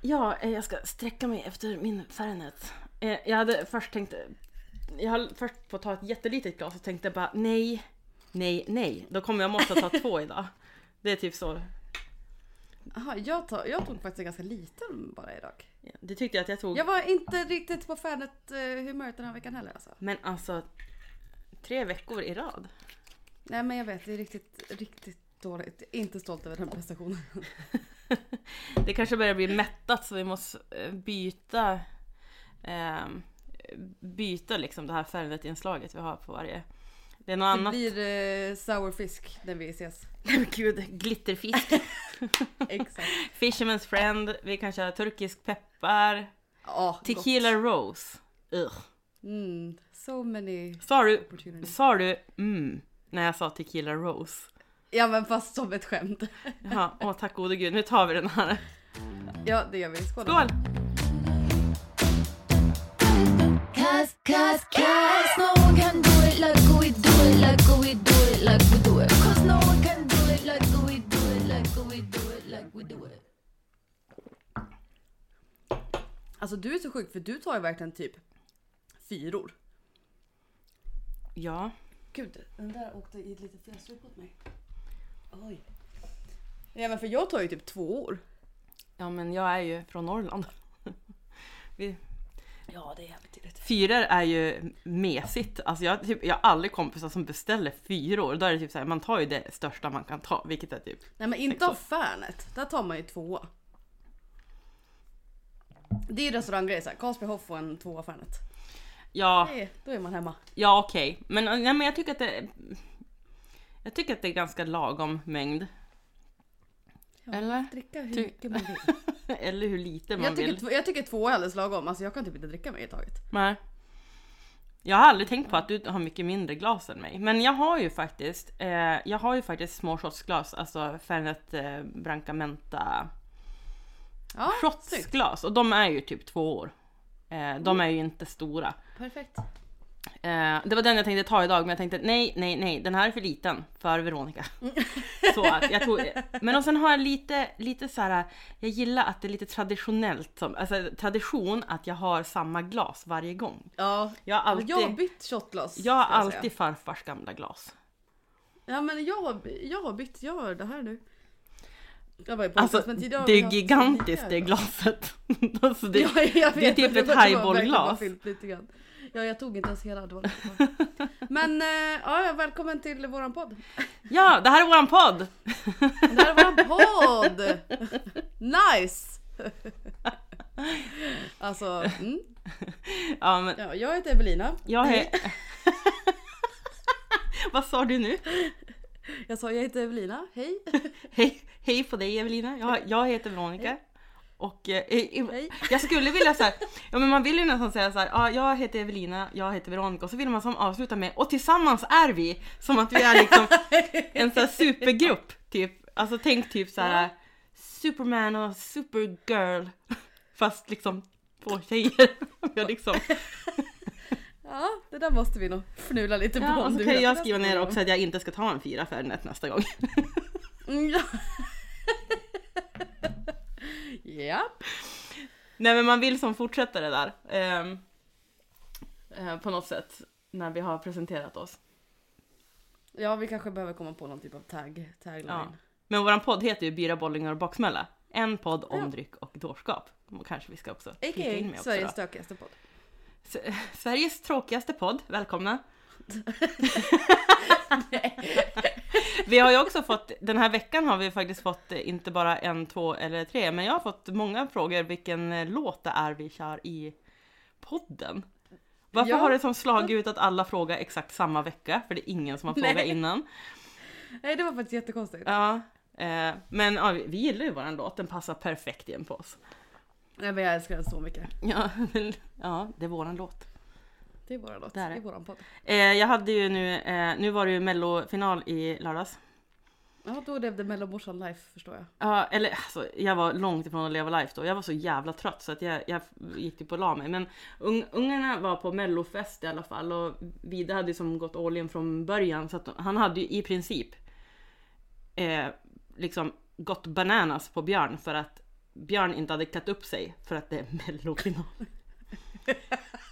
Ja, eh, jag ska sträcka mig efter min Fernet. Eh, Jag hade först tänkt... Jag höll först på att ta ett jättelitet glas och tänkte bara nej, nej, nej. Då kommer jag måste ta två idag. Det är typ så. Jaha, jag, tar, jag tog faktiskt en ganska liten bara idag. Ja, Det tyckte jag att jag tog. Jag var inte riktigt på Fernet eh, den här veckan heller alltså. Men alltså, tre veckor i rad. Nej men jag vet, det är riktigt, riktigt dåligt. Jag är inte stolt över den prestationen. Det kanske börjar bli mättat så vi måste eh, byta ehm, byta liksom det här Fernet-inslaget vi har på varje. Det är något Det annat. blir eh, sour fisk när vi ses. Nej men gud, glitterfisk. Exakt. Fisherman's friend. Vi kan köra turkisk peppar. Ja, Tequila rose. Ugh. gott. Mm, so many Sa du, sa du mm när jag sa tequila rose? Ja men fast som ett skämt. Jaha, åh tack gode gud. Nu tar vi den här. Ja det gör vi. Skål. Skål! Cause, cause, cause no one can do it like we do it, like we do it, like we do it. Cause no one can do it like we do it, like we do it, like we do it. Alltså du är så sjuk för du tar ju verkligen typ fyror. Ja, Gud, den där åkte i lite fel strup åt mig. Oj. Ja men för jag tar ju typ två år. ja men jag är ju från Norrland. Vi, Ja det är jävligt tydligt. Fyror är ju mesigt. Alltså jag, typ, jag har aldrig kompisar som beställer fyror. Då är det typ så här, man tar ju det största man kan ta, vilket är typ... Nej men inte av Fernet. Där tar man ju tvåa. Det är ju restauranggrej såhär. Karlsberg och en tvåa Fernet. Ja, är- Då är man hemma. ja okej. Men, ja, men jag tycker att det... Jag tycker att det är ganska lagom mängd. Ja, Eller? Dricka hur Ty- mycket man vill. Eller hur lite man Jag tycker, vill. två- jag tycker två är alldeles lagom. Alltså jag kan typ inte dricka mig i taget. Nej. Jag har aldrig tänkt på att du har mycket mindre glas än mig. Men jag har ju faktiskt, eh, jag har ju faktiskt små shotsglas, alltså Fernet eh, Brancamenta Ja, snyggt. shotsglas. Och de är ju typ två år. Eh, de är ju inte stora. Perfekt. Eh, det var den jag tänkte ta idag men jag tänkte nej, nej, nej, den här är för liten för Veronica. så att jag tog, men och sen har jag lite, lite så här. jag gillar att det är lite traditionellt, som, alltså tradition att jag har samma glas varje gång. Ja, Jag har alltid, jag har bytt shotglas. jag har säga. alltid farfars gamla glas. Ja men jag har, jag har bytt, jag har det här nu. Jag på Alltså det är gigantiskt det glaset. alltså, det, Ja, jag det är vet, typ ett highballglas. Ja, jag tog inte ens hela. Det var. Men eh, ja, välkommen till våran podd. Ja, det här är våran podd! Det här är våran podd! Nice! Alltså, mm. Ja, men ja, jag heter Evelina. jag är... Vad sa du nu? Jag sa jag heter Evelina, hej. Hej, hej på dig Evelina, jag, jag heter Veronica. Och eh, eh, jag skulle vilja säga, ja men man vill ju nästan säga så här, ja jag heter Evelina, jag heter Veronica och så vill man som avsluta med och tillsammans är vi som att vi är liksom en sån här supergrupp typ. Alltså tänk typ så här Superman och Supergirl fast liksom två tjejer. Har liksom, Ja, det där måste vi nog fnula lite på. ja, och så du kan jag skriva ner också att jag inte ska ta en fyra Fernet nästa gång. Mm, Ja. Ja. Nej men man vill som fortsätta det där. ehm, eh, på något sätt. När vi har presenterat oss. ja, vi kanske behöver komma på någon typ av tag, tagline. Ja. Men våran podd heter ju Byra, bollingar och baksmälla. En podd om Ja. dryck och dårskap. Kanske vi ska också flika in med också Sveriges då. stökigaste podd. S- Sveriges tråkigaste podd, välkomna! vi har ju också fått, den här veckan har vi faktiskt fått eh, inte bara en, två eller tre, men jag har fått många frågor vilken eh, låt det är vi kör i podden. Varför Ja. har det som slagit ut att alla frågar exakt samma vecka? För det är ingen som har frågat Nej. innan. Nej, det var faktiskt jättekonstigt. Ja, eh, men ja, vi- vi gillar ju våran låt, den passar perfekt in på oss. Nej, men jag älskar den så mycket. Ja, ja det är våran låt. Det är våran låt. Det Det är våran podd. Eh, jag hade ju nu, eh, nu var det ju mellofinal i lördags. Ja, då levde Mellomorsan life förstår jag. Ja, eller alltså, jag var långt ifrån att leva life då. Jag var så jävla trött så att jag, jag gick typ och la mig. Men un, ungarna var på mellofest i alla fall och Vida hade ju som gått all in från början så att han hade ju i princip eh, liksom gått bananas på Björn för att Björn inte hade klätt upp sig för att det är mellofinal.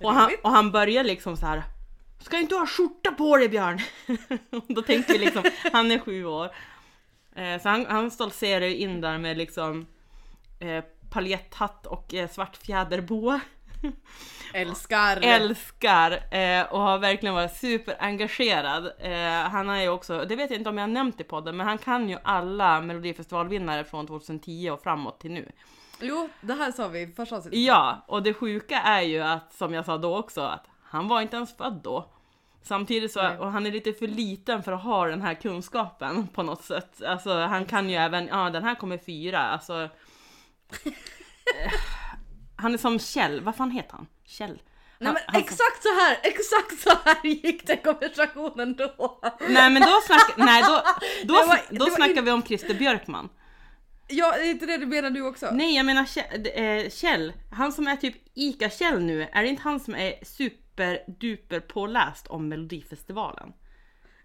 och, han, och han börjar liksom så här. Ska inte du ha skjorta på dig Björn? Då tänkte vi liksom, han är sju år. Eh, så han, han stoltserar ju in där med liksom eh, paljetthatt och eh, svart fjäderboa. Älskar! Älskar eh, och har verkligen varit superengagerad. Eh, han är ju också, det vet jag inte om jag har nämnt i podden, men han kan ju alla melodifestivalvinnare från 2010 och framåt till nu. Jo, det här sa vi i första avsnittet. Ja, och det sjuka är ju att, som jag sa då också, att han var inte ens född då. Samtidigt så, Nej. och han är lite för liten för att ha den här kunskapen på något sätt. Alltså han kan ju även, ja den här kommer fyra, alltså. eh, han är som Kjell, vad fan heter han? Kjell? Nej men han- exakt så här, exakt så här gick den konversationen då. Nej men då snackar, nej då, då, då var snackar vi om Christer Björkman. Ja, är inte det du menar du också? Nej jag menar Kjell, eh, Kjell, han som är typ ICA-Kjell nu, är det inte han som är superduper påläst om Melodifestivalen?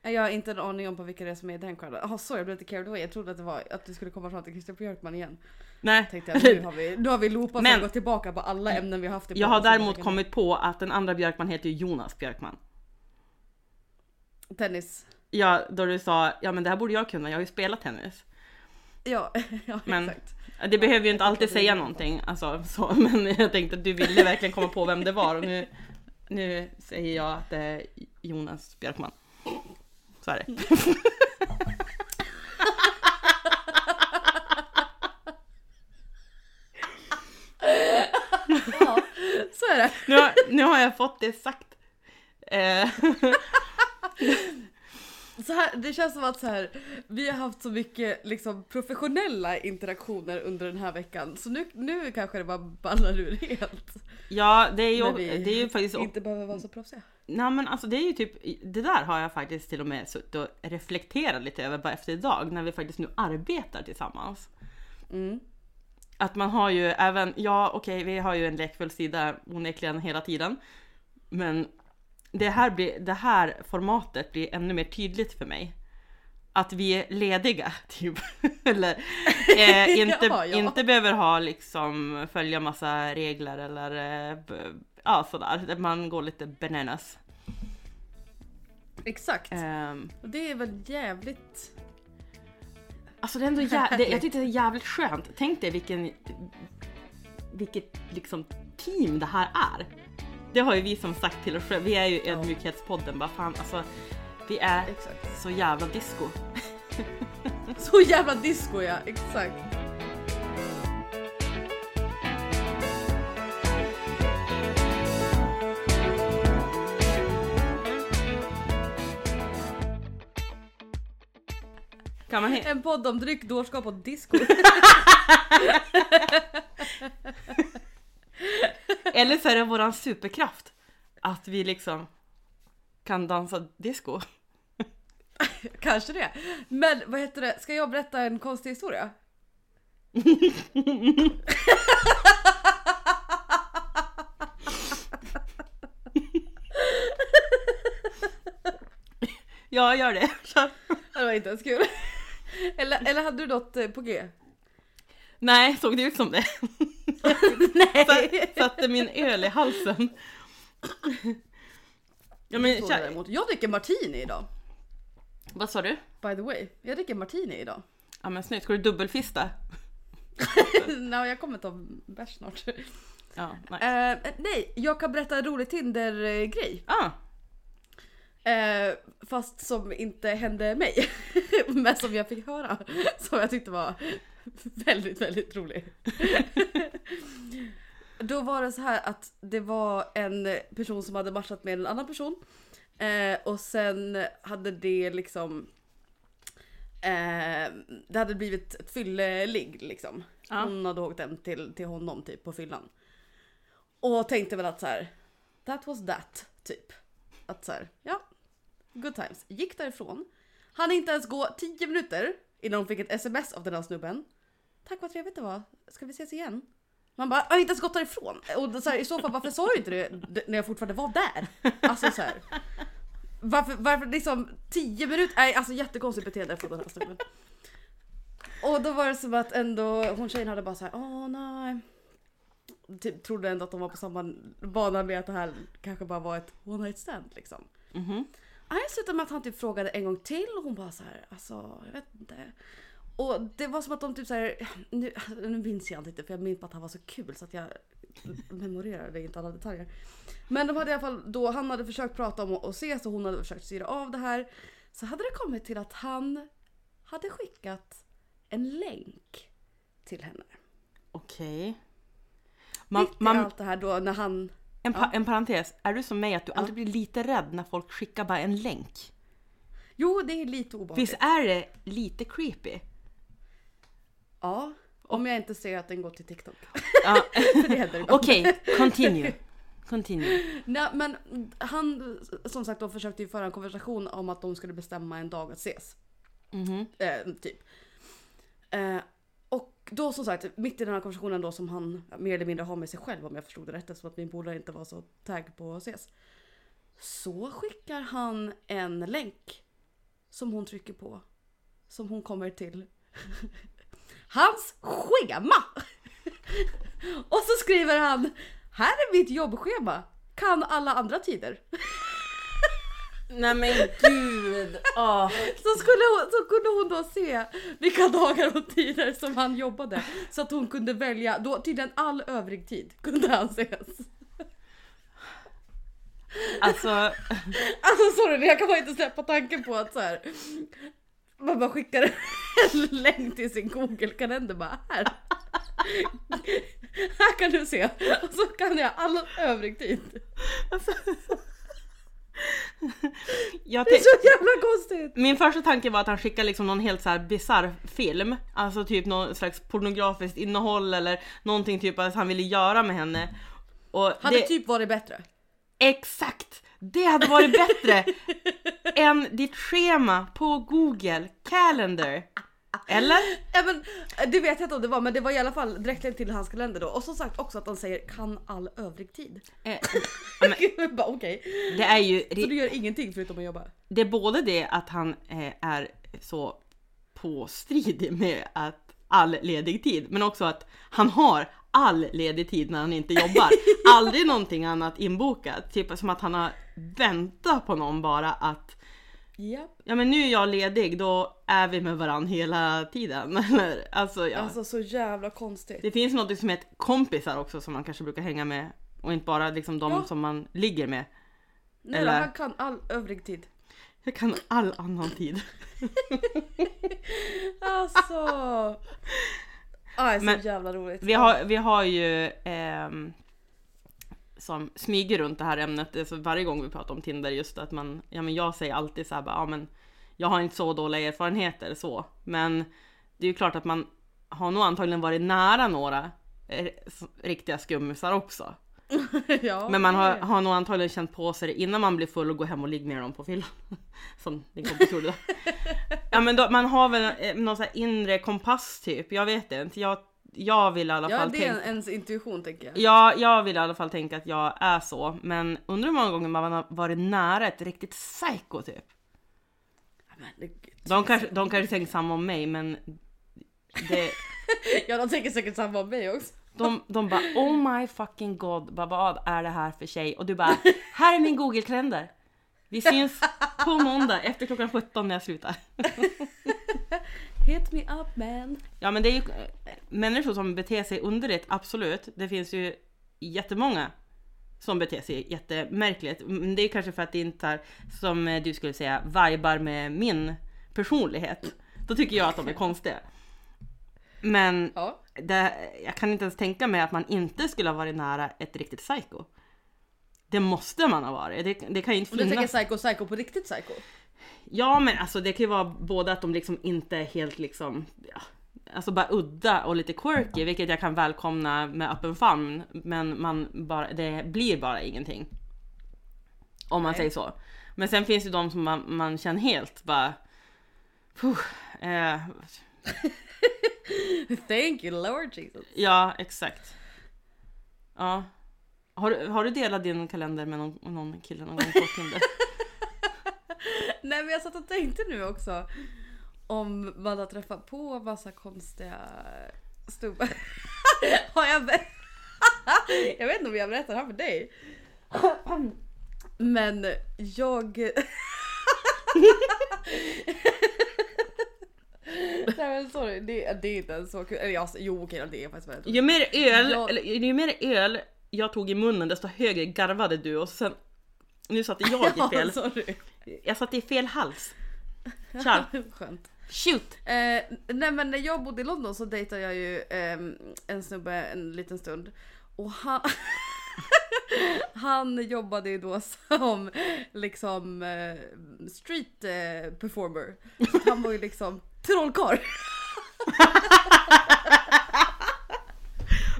Jag har inte en aning om på vilka det är som är i den kvällen. Jaha så jag blev lite carried away. Jag trodde att det var att du skulle komma fram till Christer Björkman igen. Nej, Tänkte jag nu har vi, nu har vi loopat Men- och gått tillbaka på alla ämnen vi har haft i jag har däremot kommit på att den andra Björkman heter Jonas Björkman. Tennis. Ja, då du sa, ja men det här borde jag kunna, jag har ju spelat tennis. Ja, ja Men- exakt. Det behöver ju inte alltid säga någonting, alltså, så, men jag tänkte att du ville verkligen komma på vem det var och nu, nu säger jag att det är Jonas Björkman. Så är det. Ja, så är det. Nu har, nu har jag fått det sagt. Eh, Så här, det känns som att så här, vi har haft så mycket liksom, professionella interaktioner under den här veckan. Så nu, nu kanske det bara ballar ur helt. ja, det är ju, det är ju faktiskt inte behöver vara så proffsiga. Nej men alltså det är ju typ, det där har jag faktiskt till och med suttit och reflekterat lite över bara efter idag när vi faktiskt nu arbetar tillsammans. Mm. Att man har ju även, ja okej vi har ju en lekfull sida onekligen hela tiden. Men det här, blir, det här formatet blir ännu mer tydligt för mig. Att vi är lediga typ. eller eh, inte, Ja, ja. inte behöver ha liksom följa massa regler eller eh, ja sådär. Man går lite bananas. Exakt. Ehm, Och det är väl jävligt... Alltså det är ändå jä- det, jag tyckte det är jävligt skönt. Tänk dig vilken, vilket liksom team det här är. Det har ju vi som sagt till oss själva. Vi är ju ödmjukhetspodden. Bara fan alltså. Vi är Exakt. så jävla disco. Så jävla disco ja, exakt. Kan man he- En podd om dryck, dårskap och disco. Eller så är det våran superkraft. Att vi liksom kan dansa disco. Kanske det. Men vad heter det, ska jag berätta en konstig historia? Ja, gör det. Kör. Det var inte ens kul. Eller, eller hade du något eh, på G? Nej, såg det ut som det? Nej! Satte min öl i halsen. Ja men Så däremot. Jag dricker martini idag. Vad sa du? By the way, jag dricker martini idag. Ja men snyggt, ska du dubbelfista? Nej, jag kommer ta bärs snart. Ja, nej. Eh, nej, jag kan berätta en rolig Tinder-grej. Ah, Eh, fast som inte hände mig. Men som jag fick höra. Som jag tyckte var väldigt, väldigt rolig. Då var det så här att det var en person som hade matchat med en annan person. Eh, och sen hade det liksom eh, Det hade blivit ett fylleligg liksom. Ja. Hon hade åkt hem till, till honom typ på fyllan. Och tänkte väl att så här. That was that typ. Att så här, ja. Good times. Gick därifrån. Han inte ens gå 10 minuter innan hon fick ett sms av den här snubben. Tack vad trevligt det var. Ska vi ses igen? Man bara, jag har inte ens gått därifrån. Och så här, i så fall varför sa du inte det när jag fortfarande var där? Alltså så här. Varför, varför liksom 10 minuter? Nej alltså jättekonstigt beteende från den här snubben. Och då var det som att ändå, hon tjejen hade bara såhär, åh nej. Typ trodde ändå att de var på samma bana med att det här kanske bara var ett one night stand liksom. Mhm. Nej, det slutade med att han typ frågade en gång till och hon bara så här, alltså jag vet inte. Och det var som att de typ så här, nu, nu minns jag inte för jag minns bara att han var så kul så att jag memorerade inte alla detaljer. Men de hade i alla fall då, han hade försökt prata om att ses och hon hade försökt styra av det här. Så hade det kommit till att han hade skickat en länk till henne. Okej. Man, Mitt i man, allt det här då när han... en, pa, en parentes, är du som mig att du Ja. alltid blir lite rädd när folk skickar bara en länk? Jo, det är lite obehagligt. Visst är det lite creepy? Ja, om jag inte ser att den går till TikTok. Ja. Okej, continue. Continue. Nej, men han som sagt då försökte ju föra en konversation om att de skulle bestämma en dag att ses. Mhm. Eh, typ. Eh, och då som sagt, mitt i den här konversationen då som han mer eller mindre har med sig själv om jag förstod det rätt eftersom att min polare inte var så tagg på att ses. Så skickar han en länk som hon trycker på. Som hon kommer till hans schema! Och så skriver han Här är mitt jobbschema. Kan alla andra tider. Nej men gud! Åh. Så, skulle hon, så kunde hon då se vilka dagar och tider som han jobbade. Så att hon kunde välja, då tydligen all övrig tid kunde han ses. Alltså, Alltså sorry, jag kan bara inte släppa tanken på att så här. Man bara skickar en länk till sin Google-kalender bara här. Här kan du se. Och så kan jag all övrig tid. jag Det är så jävla konstigt. min första tanke var att han skickade liksom någon helt så här bisarr film. Alltså typ någon slags pornografiskt innehåll eller någonting typ att han ville göra med henne. Och Hade det, typ varit bättre. Exakt! Det hade varit bättre än ditt schema på Google Calendar. Eller? Ja, men, det vet jag inte om det var men det var i alla fall direkt till hans kalender då. Och som sagt också att han säger kan all övrig tid. Eh, bara okej. Det är ju Så du gör ingenting förutom att jobba? det är både det att han eh, är så påstridig med att all ledig tid, men också att han har all ledig tid när han inte jobbar. Aldrig någonting annat inbokat. Typ som att han har väntat på någon bara att Japp. ja men nu är jag ledig, då är vi med varandra hela tiden. Eller, alltså ja. Alltså så jävla konstigt. Det finns något som heter kompisar också som man kanske brukar hänga med och inte bara liksom de Ja. som man ligger med. Nej, eller- Han kan all övrig tid. Jag kan all annan tid. Alltså. Aj, så Men jävla roligt. Vi har, vi har ju ehm, som smyger runt det här ämnet, alltså varje gång vi pratar om Tinder just att man, ja men jag säger alltid så här bara, ja men jag har inte så dåliga erfarenheter så, men det är ju klart att man har nog antagligen varit nära några eh, riktiga skummisar också. ja, Men man har, har nog antagligen känt på sig det innan man blir full och går hem och ligger med dem på fyllan. Som din kompis gjorde då. Ja men då, man har väl eh, någon sån här inre kompass typ, jag vet inte. Jag, jag vill i alla Ja fall det är tänka... ens intuition tänker jag. Ja, jag vill i alla fall tänka att jag är så. Men undrar hur många gånger man har varit nära ett riktigt psycho typ. Men. De kanske, de kanske tänker samma om mig men det, ja de tänker säkert samma om mig också. de, de bara oh my fucking god, vad är det här för tjej? Och du bara här är min google-kalender. Vi syns på måndag efter klockan 17 när jag slutar. Hit me up man. Ja men det är ju eh, människor som beter sig underligt, absolut. Det finns ju jättemånga som beter sig jättemärkligt. Men det är kanske för att det inte är, som eh, du skulle säga, vibar med min personlighet. Då tycker jag att de är konstiga. Men Ja. det, jag kan inte ens tänka mig att man inte skulle ha varit nära ett riktigt psycho. Det måste man ha varit. Det, det kan ju inte Och du tänker psycho psycho på riktigt psycho? Ja men alltså det kan ju vara både att de liksom inte är helt liksom, ja, alltså bara udda och lite quirky, vilket jag kan välkomna med öppen famn. Men man bara, det blir bara ingenting. Om man Nej. säger så. Men sen finns det de som man, man känner helt bara, eh, Thank you Lord Jesus. ja exakt. Ja. Har, du- har du delat din kalender med någon, någon kille någon gång på Tinder? Nej men jag satt och tänkte nu också. om man har träffat på massa konstiga snubbar. har jag Jag vet inte om jag berättar det här för dig. Men jag... Nej men sorry, det, det är inte ens så kul. Eller ja, jo okej det är faktiskt väldigt Ju mer öl, Ja. eller, ju mer öl jag tog i munnen desto högre garvade du och sen nu satte jag i fel. Sorry. Jag satte i fel hals. Kör, Skönt. shoot! Eh, nej men när jag bodde i London så dejtade jag ju ehm, en snubbe en liten stund. Och han, han jobbade ju då som liksom eh, street eh, performer. Så han var ju liksom trollkarl.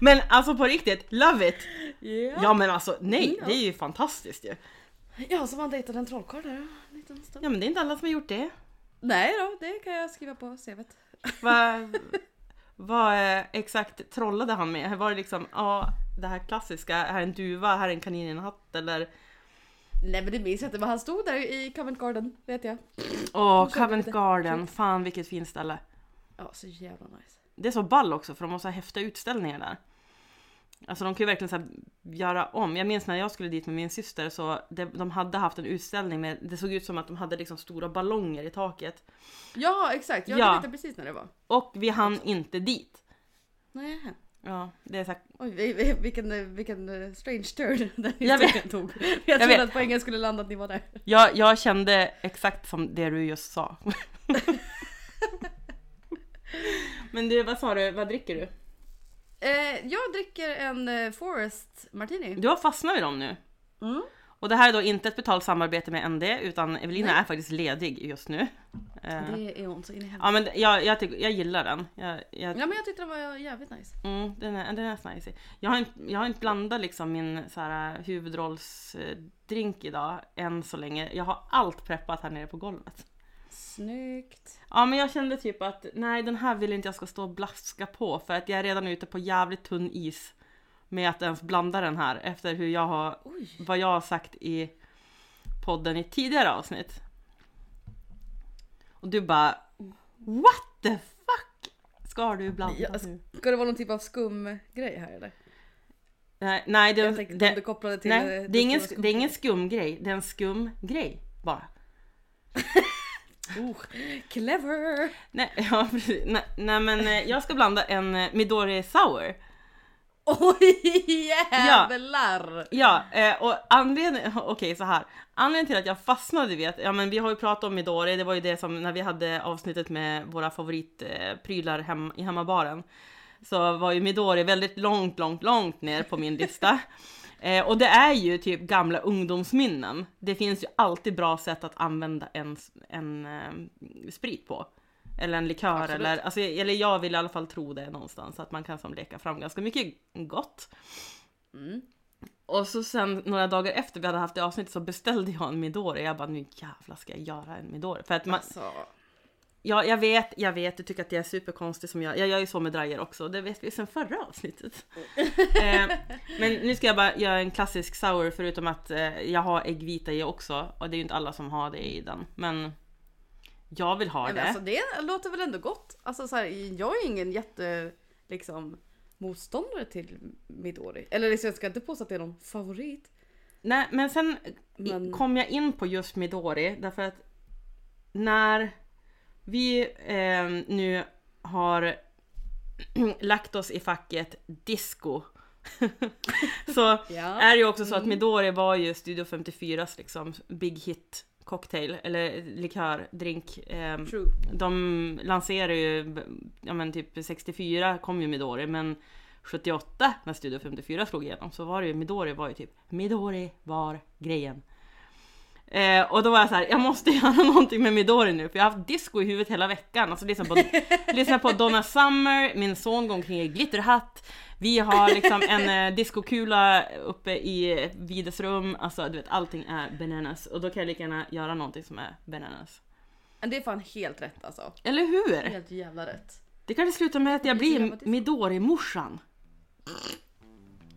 Men alltså på riktigt, love it! Yeah. Ja men alltså nej, Ja. det är ju fantastiskt ju. Ja, så man dejtade en trollkarl där en. Ja men det är inte alla som har gjort det. Nej då, det kan jag skriva på CVt. Vad vad eh, exakt trollade han med? Var det liksom, ja det här klassiska, här är en duva, här är en kanin i en hatt eller? Nej men det minns jag inte, men han stod där i Covent Garden, vet jag. Åh, körde Covent Garden, fan vilket fint ställe. Ja, så jävla nice. Det är så ball också för de måste ha häftiga utställningar där. Alltså de kan ju verkligen så göra om. Jag minns när jag skulle dit med min syster så det, de hade haft en utställning med, det såg ut som att de hade liksom stora ballonger i taket. Ja exakt, jag Ja. vet precis när det var. Och vi hann inte dit. Nej. Ja, det är så här, Oj, vi- vi- vilken, vilken eh, strange turn den historien tog. Jag, trodde vet. att poängen skulle landa att ni var där. jag, jag kände exakt som det du just sa. Men du, vad sa du, vad dricker du? Eh, jag dricker en eh, Forest Martini. Du har fastnat vid dem nu. Mm. Och det här är då inte ett betalt samarbete med ND utan Evelina Nej. är faktiskt ledig just nu. Eh, Det är hon så in i helvete. Ja men jag, jag, tycker, jag gillar den. Jag, jag, Ja men jag tyckte den var jävligt nice. mm, den, är, den är nice. Jag har, inte, jag har inte blandat liksom min så här, huvudrollsdrink idag än så länge. Jag har allt preppat här nere på golvet. Snyggt. Ja men jag kände typ att nej den här vill inte jag ska stå och blaska på för att jag är redan ute på jävligt tunn is med att ens blanda den här efter hur jag har, Oj. vad jag har sagt i podden i tidigare avsnitt. Och du bara What the fuck? Ska du blanda Ja, nu? Ska det vara någon typ av skumgrej här eller? Nej, nej, det, Jag tänkte om det, du kopplade till... nej, eh, det, är ingen, det är ingen skum grej. Det är en skum grej bara. Oh, clever! Nej, ja, precis. nej, nej men eh, jag ska blanda en eh, Midori Sour. Oj jävlar! Ja, eh, och anledningen, okej så här. Anledningen till att jag fastnade att, ja men vi har ju pratat om Midori, det var ju det som när vi hade avsnittet med våra favoritprylar hem, i hemmabaren. Så var ju Midori väldigt långt, långt, långt ner på min lista. Eh, och det är ju typ gamla ungdomsminnen. Det finns ju alltid bra sätt att använda en, en eh, sprit på. Eller en likör Absolut. eller, alltså, eller jag vill i alla fall tro det någonstans. Att man kan som leka fram ganska mycket gott. Mm. Och så sen några dagar efter vi hade haft det avsnittet så beställde jag en Midori. Jag bara nu jävlar ska jag göra en Midori. För att man, Alltså, ja, jag vet, jag vet, du tycker att det är superkonstigt som jag. Jag gör ju så med drajer också. Det vet vi sen förra avsnittet. eh, men nu ska jag bara göra en klassisk sour förutom att eh, jag har äggvita i också. Och det är ju inte alla som har det i den. Men jag vill ha ja, det. alltså det låter väl ändå gott? Alltså så här, jag är ingen jätte liksom motståndare till Midori. Eller liksom, jag ska inte påstå att det är någon favorit. Nej, men sen Men- kom jag in på just Midori därför att när vi eh, nu har lagt oss i facket disco så Ja. är det ju också så att Midori var ju Studio 54s liksom big hit cocktail eller likör, drink. True. de lanserade ju, ja men typ 64 kom ju Midori men 78 när Studio 54 slog igenom så var det ju Midori var ju typ Midori var grejen. Eh, och då var jag så här, jag måste göra någonting med Midori nu för jag har haft disco i huvudet hela veckan. Alltså lyssna på, lyssna på Donna Summer, min son går omkring i glitterhatt. Vi har liksom en eh, discokula uppe i Vides rum. Alltså du vet allting är bananas. Och då kan jag lika gärna göra någonting som är bananas. Men det är fan helt rätt alltså. Eller hur? Helt jävla rätt. Det kanske slutar med att jag blir. Midori-morsan.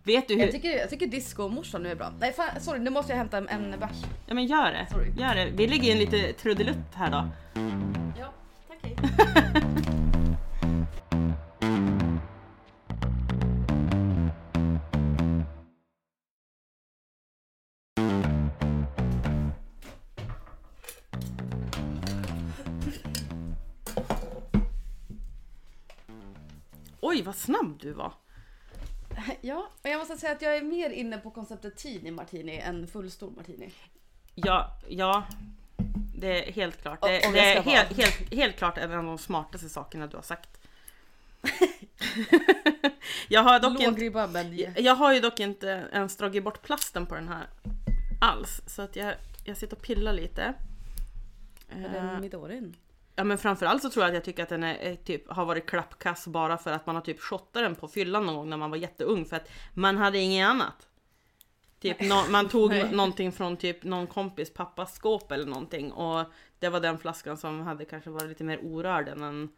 Vet du hur? Jag tycker, jag tycker disco-morsan nu är bra. Nej fan, sorry nu måste jag hämta en, en bärs. Ja men gör det. Sorry. Gör det. Vi lägger in lite trudelutt här då. Ja, tack. Okej. Oj, vad snabb du var. Ja, och jag måste säga att jag är mer inne på konceptet teeny martini än fullstor martini. Ja, ja. Det är helt klart. Det, det är helt, helt, helt klart en av de smartaste sakerna du har sagt. jag har dock inte, jag har ju dock inte ens dragit bort plasten på den här alls. Så att jag, jag sitter och pillar lite. är Eh, den Midorin? Ja men framförallt så tror jag att jag tycker att den är, är typ, har varit klappkass bara för att man har typ shottat den på fyllan någon gång när man var jätteung för att man hade inget annat. Typ nå- man tog Nej. någonting från typ någon kompis pappas skåp eller någonting och det var den flaskan som hade kanske varit lite mer orörd än en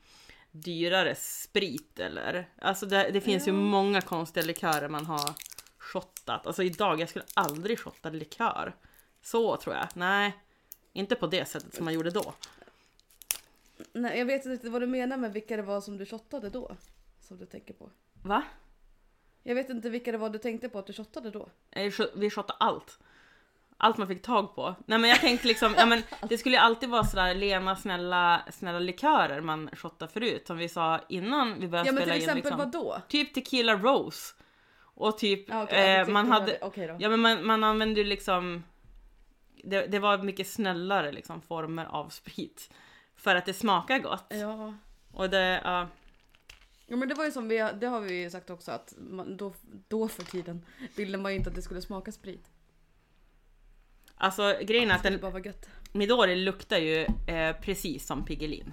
dyrare sprit eller alltså det, det finns ju Ja. många konstiga likörer man har shottat. Alltså idag, jag skulle aldrig shotta likör. Så tror jag. Nej, inte på det sättet som man gjorde då. Nej, jag vet inte vad du menar med vilka det var som du shottade då. Som du tänker på. Va? Jag vet inte vilka det var du tänkte på att du shottade då. Eh, Vi shottade allt. Allt man fick tag på. Nej men jag tänkte liksom, ja men det skulle ju alltid vara sådär lena, snälla, snälla likörer man shottade förut. Som vi sa innan vi började Ja men spela till in. exempel Liksom. vad då? Typ tequila rose. Och typ, Ja, okej, eh, tyckte man det var hade, det. Okej då. ja men man, man använde ju liksom, det, det var mycket snällare liksom former av sprit. För att det smakar gott. Ja. Och det, ja. Ja men det var ju som vi, det har vi ju sagt också att man, då, då för tiden ville man ju inte att det skulle smaka sprit. Alltså grejen är att den, bara vara gött. Midori luktar ju eh, precis som Piggelin.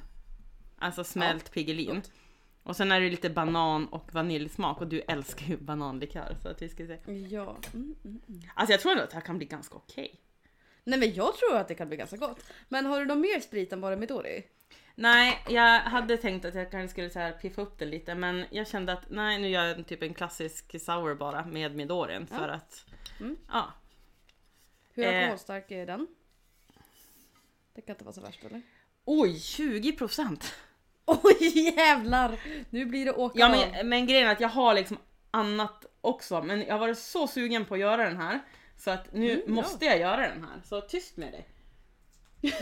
Alltså smält Piggelin. gott. Och sen är det lite banan och vaniljsmak och du älskar ju bananlikör så att vi ska se. Ja. Mm, mm, mm. Alltså jag tror ändå att det här kan bli ganska okej. Nej men jag tror att det kan bli ganska gott. Men har du någon mer sprit än bara Midori? Nej, jag hade tänkt att jag kanske skulle så här piffa upp det lite men jag kände att nej nu gör jag en typ en klassisk sour bara med Midorin för Ja. att Mm. ja. Hur Eh. alkoholstark är den? Det kan inte vara så värst eller? Oj, 20 procent! Oj jävlar! Nu blir det åka Ja men, men grejen är att jag har liksom annat också men jag har varit så sugen på att göra den här så att nu Mm, ja. måste jag göra den här. Så tyst med dig.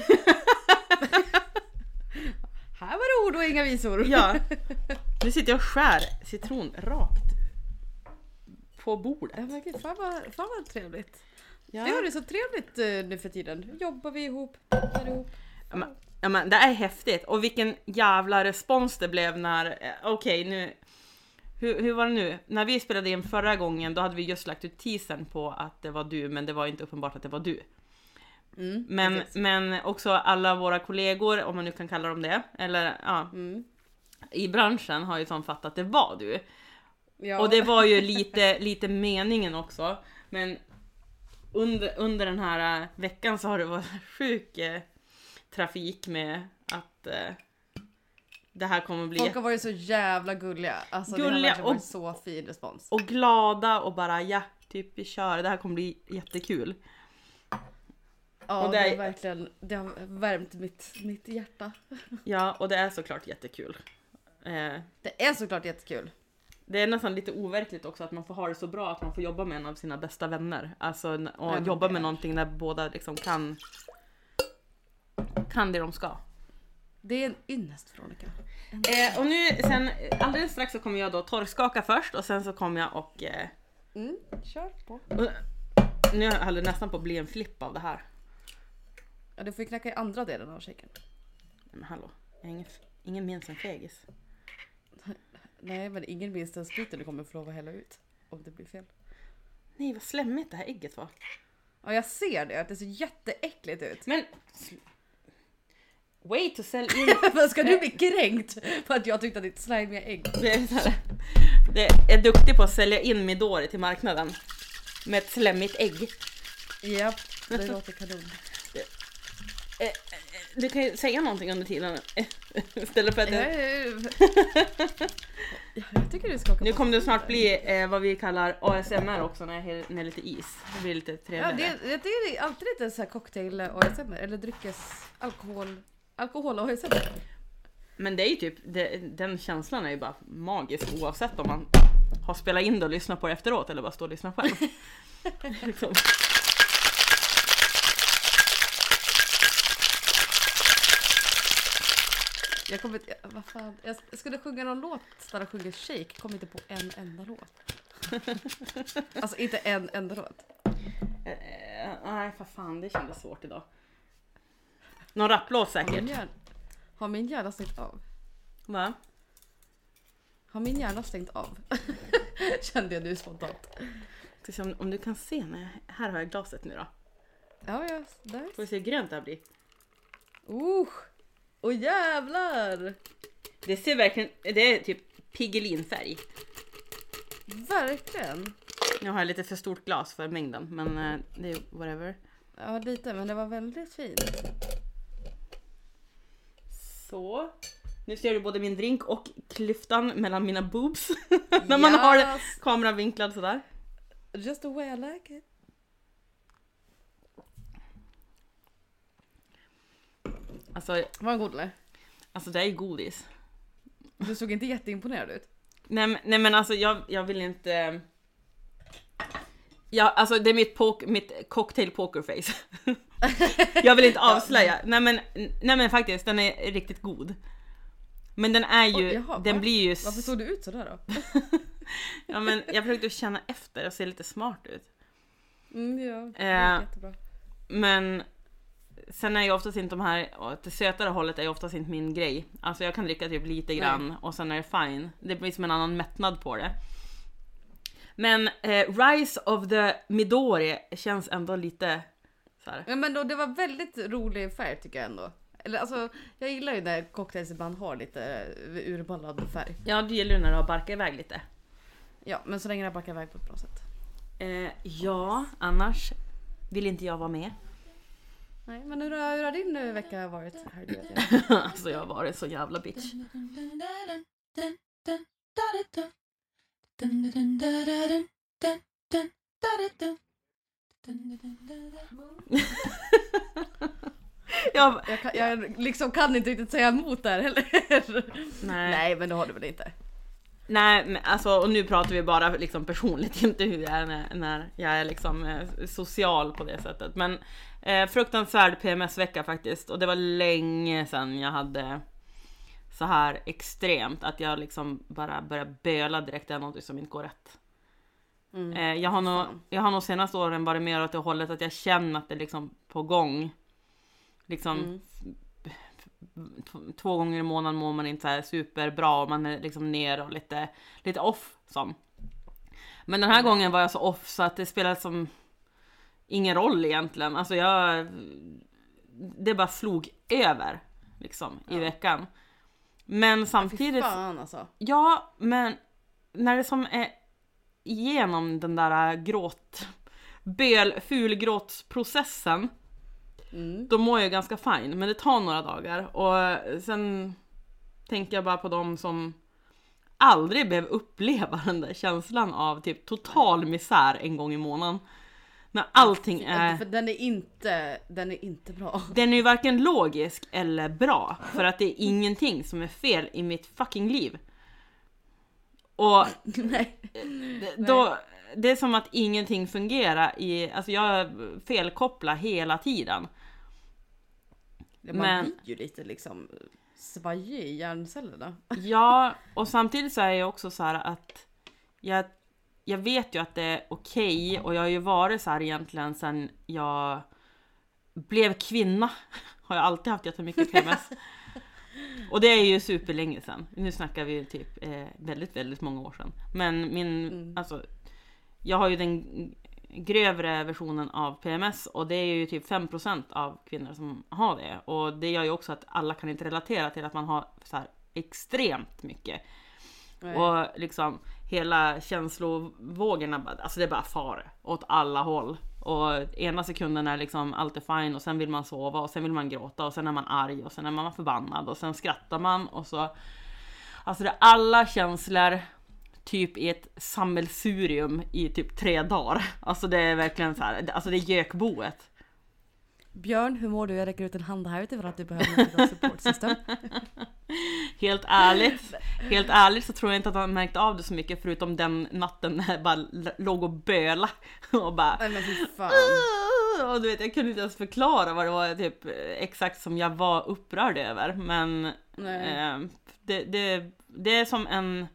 Här var det ord och inga visor. Ja. Nu sitter jag och skär citron rakt på bordet. Ja, men gud, fan, vad, fan vad trevligt. Ja. Vi har det så trevligt eh, nu för tiden. Jobbar vi ihop, poddar ihop. Ja, men, ja, men det är häftigt och vilken jävla respons det blev när, eh, okej nu, hur, hur var det nu? När vi spelade in förra gången då hade vi just lagt ut teasern på att det var du men det var inte uppenbart att det var du. Mm, Men, precis. men också alla våra kollegor, om man nu kan kalla dem det, eller ja, Mm. i branschen har ju som fattat att det var du. Ja. Och det var ju lite, lite meningen också. Men under, under den här eh, veckan så har det varit sjuk eh, trafik med att eh, det här kommer bli Folk har varit så jävla gulliga. Alltså, det har Gulliga verkligen varit och- så fin respons. och glada och bara ja, typ vi kör, det här kommer bli jättekul. Ja, och det, det är är- verkligen, det har värmt mitt, mitt hjärta. Ja, och det är såklart jättekul. Eh, Det är såklart jättekul. det är nästan lite overkligt också att man får ha det så bra att man får jobba med en av sina bästa vänner. Alltså och jobba med någonting där båda liksom kan kan det de ska. Det är en ynnest Veronica. Eh, och nu sen alldeles strax så kommer jag då torrskaka först och sen så kommer jag och, eh, Mm, kör på. och nu höll det nästan på att bli en flipp av det här. Ja, du får ju knacka i andra delen av shaken. Nej, Men hallå, jag ingen, ingen minns en fegis. Nej, men ingen minns den spriten du kommer få lov att hälla ut. Om det blir fel. Nej vad slemmigt det här ägget var. Ja, jag ser det. Att det ser jätteäckligt ut. Men... Wait to sell in... Men ska du bli kränkt för att jag tyckte att ditt slimiga ägg... Det är, så här, det är duktig på att sälja in Midori till marknaden. Med ett slemmigt ägg. Japp, det låter kanon. Eh, eh, Du kan ju säga någonting under tiden. eh, Istället för att... Jag, Ja, tycker du ska Nu kommer det snart bli eh, vad vi kallar ASMR också när jag häller lite is. Det blir lite Ja, trevligare. det, jag tycker det är alltid lite så här cocktail ASMR eller dryckes alkohol alkohol ASMR. Men det är ju typ, det, den känslan är ju bara magisk oavsett om man har spelat in det och lyssnat på det efteråt eller bara står och lyssnar själv. liksom. Jag kommer inte, vad fan, jag skulle sjunga någon låt där de sjunger Shake, kom inte på en enda låt. alltså inte en enda låt. Eh, nej för fan, det kändes svårt idag. Någon rapplåt Har min, säkert. hjärna, har min hjärna stängt av? Va? Har min hjärna stängt av? Kände jag nu spontant. Ska se om, om du kan se när jag, här har jag glaset nu då. Ja, ja, där. Får vi se hur grönt det här blir. Uh! Åh jävlar! Det ser verkligen, det är typ Piggelinfärg. Verkligen! Nu har jag lite för stort glas för mängden men eh, det är whatever. Ja, lite, men det var väldigt fint. Så. Nu ser du både min drink och klyftan mellan mina boobs. När man har Yes. kameran vinklad sådär. Just the way I like it. Alltså, Var den god eller? alltså det är godis. Du såg inte jätteimponerad ut. Nej, nej men alltså jag, jag vill inte... Ja, alltså det är mitt, pok- mitt cocktail pokerface. jag vill inte avslöja. Nej men, nej men faktiskt, den är riktigt god. Men den är ju, Oj, jaha, den va? blir ju... Varför såg du ut sådär då? ja men jag försökte känna efter och se lite smart ut. Mm, ja, det Eh. jättebra. Men sen är ju oftast inte de här, åt det sötare hållet är ju oftast inte min grej. Alltså jag kan dricka typ lite grann och sen är det fine. Det blir som en annan mättnad på det. Men eh, Rise of the Midori känns ändå lite så här. Ja, men då, det var väldigt rolig färg tycker jag ändå. Eller alltså, jag gillar ju när cocktails ibland har lite eh, urballad färg. Ja, det gäller ju när du har barkat iväg lite. Ja, men så länge det backar iväg på ett bra sätt. Eh, ja, annars vill inte jag vara med. Nej, men hur har, hur har din eh, vecka varit? Jag- alltså jag har varit så jävla bitch. Jag, Jag, kan, jag liksom kan inte riktigt säga emot där heller. nej. Nej, men det har du väl inte? Nej, men alltså och nu pratar vi bara liksom personligt, inte hur jag är när, när jag är liksom eh, social på det sättet. Men eh, fruktansvärd PMS-vecka faktiskt och det var länge sedan jag hade så här extremt att jag liksom bara började böla direkt när något som inte går rätt. Mm. Eh, jag, har nog, jag har nog senaste åren varit mer åt det hållet att jag känner att det är liksom på gång. Liksom Mm. två gånger i månaden mår man inte så här superbra och man är liksom ner och lite, lite off som. Men den här gången var jag så off så att det spelade som ingen roll egentligen. Alltså jag... Det bara slog över liksom i Ja. veckan. Men samtidigt... fan alltså. Ja, men när det som är igenom den där gråt... Böl, fulgråtsprocessen Mm. då mår jag ganska fine, men det tar några dagar och sen tänker jag bara på de som aldrig behöver uppleva den där känslan av typ total misär en gång i månaden. När allting är... För den är inte, den är inte bra. Den är ju varken logisk eller bra för att det är ingenting som är fel i mitt fucking liv. Och Nej. då, det är som att ingenting fungerar i, alltså jag felkopplar hela tiden. Man Men- blir ju lite liksom svajig i hjärncellerna. Ja, och samtidigt så är jag också så här att jag, jag vet ju att det är okej och jag har ju varit så här egentligen sen jag blev kvinna. Har jag alltid haft jättemycket PMS. Och det är ju superlänge sedan. Nu snackar vi ju typ eh, väldigt, väldigt många år sedan. Men min, Mm. alltså, jag har ju den grövre versionen av PMS och det är ju typ 5% av kvinnor som har det. Och det gör ju också att alla kan inte relatera till att man har så här extremt mycket. Nej. Och liksom hela känslovågorna, alltså det bara far åt alla håll. Och ena sekunden är liksom allt är fine och sen vill man sova och sen vill man gråta och sen är man arg och sen är man förbannad och sen skrattar man och så. Alltså det är alla känslor typ i ett sammelsurium i typ tre dagar. Alltså det är verkligen så här, alltså det är gökboet. Björn, hur mår du? Jag räcker ut en hand här utifrån att du behöver lite support system. Helt ärligt, helt ärligt så tror jag inte att han märkte av det så mycket förutom den natten när jag bara låg och böla och bara Nej men fan. och du vet jag kunde inte ens förklara vad det var typ exakt som jag var upprörd över men eh, det, det, det är som en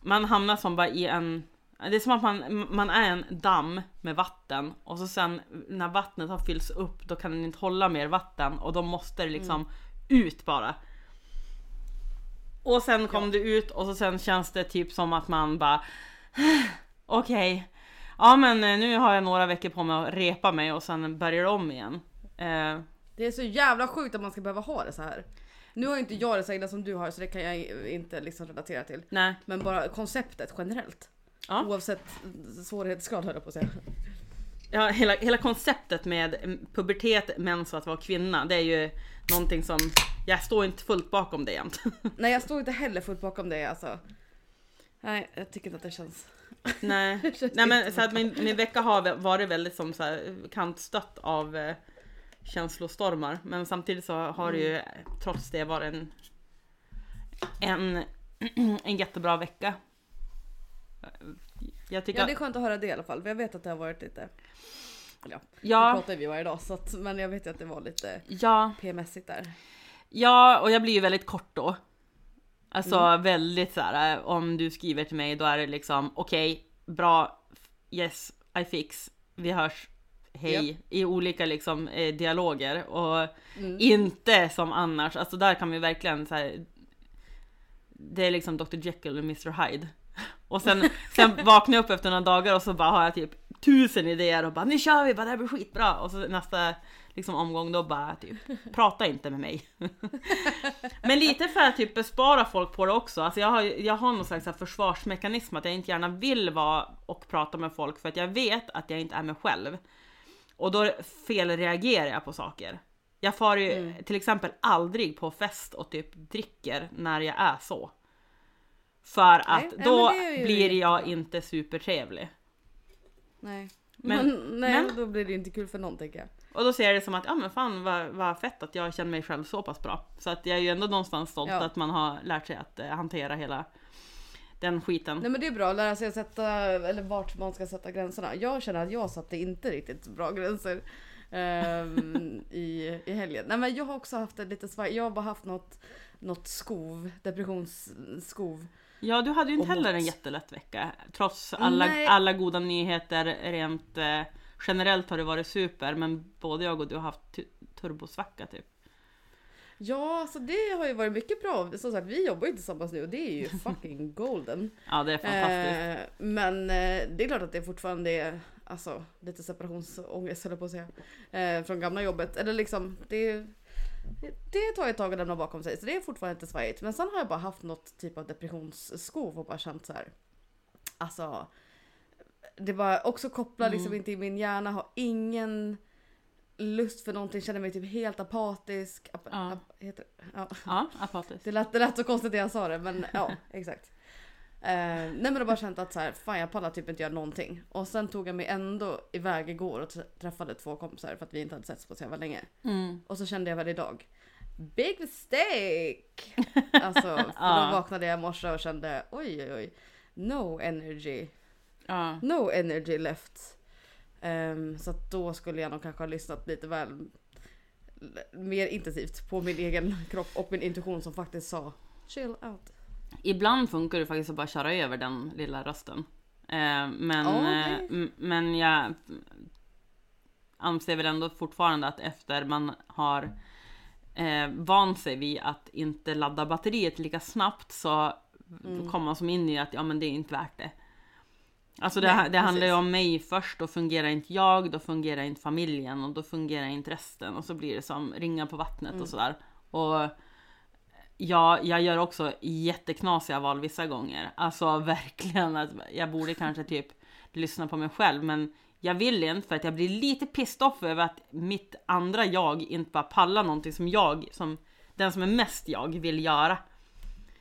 man hamnar som bara i en det är som att man, man är en damm med vatten och så sen när vattnet har fyllts upp då kan den inte hålla mer vatten och då måste det liksom ut bara. Och sen kom det ut och så sen känns det typ som att man bara okej. Ja men eh, nu har jag några veckor på mig att repa mig och sen börjar det om igen. Eh, Det är så jävla sjukt att man ska behöva ha det så här. Nu har ju inte jag det så illa som du har så det kan jag inte liksom relatera till. nej. Men bara konceptet generellt. Ja. Oavsett svårighetsgrad höll jag på att säga. Ja, hela, hela konceptet med mm, pubertet, mens och att vara kvinna, det är ju någonting som jag står inte fullt bakom det jämt. Nej jag står inte heller fullt bakom det alltså. Nej jag tycker inte att det känns. Nej, känns Nej men så att min, min vecka har varit väldigt som så här, kantstött av eh, känslostormar. Men samtidigt så har det ju Mm. trots det varit en, en, en jättebra vecka. Jag tycker Ja det är skönt att höra det i alla fall. För jag vet att det har varit lite. Ja, ja, pratar vi varje dag så att, men jag vet ju att det var lite ja, PMSigt där. ja, och jag blir ju väldigt kort då. Alltså Mm. väldigt så här, eh, om du skriver till mig då är det liksom okej, bra, yes, I fix, vi hörs, hej, i olika liksom eh, dialoger och Mm. inte som annars, alltså där kan vi verkligen så här. Det är liksom Dr Jekyll och Mr Hyde. Och sen, sen vaknar jag upp efter några dagar och så bara har jag typ tusen idéer och bara nu kör vi, bara det här blir skitbra. Och så nästa liksom omgång då bara typ prata inte med mig. Men lite för att typ bespara folk på det också. Alltså jag har, jag har någon slags försvarsmekanism att jag inte gärna vill vara och prata med folk för att jag vet att jag inte är mig själv. Och då felreagerar jag på saker. Jag far ju Mm. till exempel aldrig på fest och typ dricker när jag är så. För att nej, då ju blir jag inte supertrevlig. Nej. Men- Men, nej, men- då blir det inte kul för någon tänker jag. Och då ser jag det som att, ja men fan vad, vad fett att jag känner mig själv så pass bra. Så att jag är ju ändå någonstans stolt Ja. att man har lärt sig att eh, hantera hela den skiten. Nej men det är bra att lära sig att sätta, eller vart man ska sätta gränserna. Jag känner att jag satte inte riktigt bra gränser ehm, i, i helgen. Nej men jag har också haft det lite svaj. Jag har bara haft något, något skov, depressionsskov. Ja, du hade ju inte heller en jättelätt vecka. Trots alla, Nej. alla goda nyheter rent eh, generellt har det varit super. Men både jag och du har haft tu- turbosvacka typ. Ja, så det har ju varit mycket bra. Som sagt, vi jobbar ju tillsammans nu och det är ju fucking golden. Ja, det är fantastiskt. Eh, men eh, det är klart att det fortfarande är alltså, lite separationsångest höll jag på att säga. Eh, från gamla jobbet. Eller liksom, det, det tar ett tag att lämna bakom sig. Så det är fortfarande inte svajigt. Men sen har jag bara haft något typ av depressionsskov och bara känt så här. Alltså. Det var också kopplat liksom Mm. inte i min hjärna. Har ingen lust för någonting. Känner mig typ helt apatisk. Ap- Ja. ap- heter det? Ja. Ja, apatiskt. Det lät, det lät så konstigt när jag sa det men ja exakt. Eh, nej men har bara känt att så här, fan jag pallar typ inte göra någonting. Och sen tog jag mig ändå iväg igår och trä- träffade två kompisar för att vi inte hade setts på så jävla länge. Mm. Och så kände jag väl idag, big mistake! Alltså för Ja. då vaknade jag i morse och kände oj oj oj. No energy. Ja. No energy left. Ehm, så att då skulle jag nog kanske ha lyssnat lite väl mer intensivt på min egen kropp och min intuition som faktiskt sa chill out. Ibland funkar det faktiskt att bara köra över den lilla rösten. Eh, men, det- eh, men jag anser väl ändå fortfarande att efter man har eh, vant sig vid att inte ladda batteriet lika snabbt så Mm. kommer man som in i att ja men det är inte värt det. Alltså det, Nej, det handlar ju om mig först, då fungerar inte jag, då fungerar inte familjen och då fungerar inte resten och så blir det som ringar på vattnet Mm. och sådär. Och Ja, jag gör också jätteknasiga val vissa gånger. Alltså verkligen att jag borde kanske typ lyssna på mig själv men jag vill inte för att jag blir lite pissed off över att mitt andra jag inte bara pallar någonting som jag, som den som är mest jag vill göra.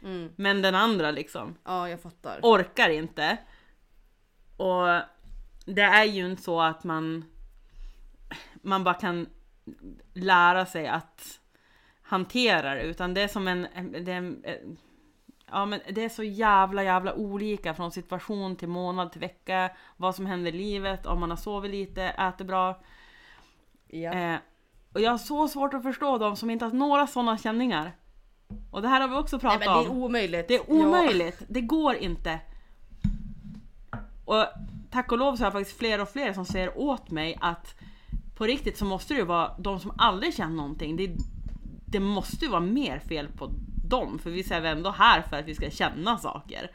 Mm. Men den andra liksom Ja, jag fattar. orkar inte. Och det är ju inte så att man man bara kan lära sig att hantera det utan det är som en, det är en Ja men det är så jävla jävla olika från situation till månad till vecka Vad som händer i livet, om man har sovit lite, äter bra Ja. eh, Och jag har så svårt att förstå de som inte har några sådana känningar Och det här har vi också Nej pratat men det är om omöjligt. det är omöjligt, det går inte. Och tack och lov så har jag faktiskt fler och fler som säger åt mig att på riktigt så måste det ju vara de som aldrig känner någonting. Det, det måste ju vara mer fel på dem, för vi är väl ändå här för att vi ska känna saker.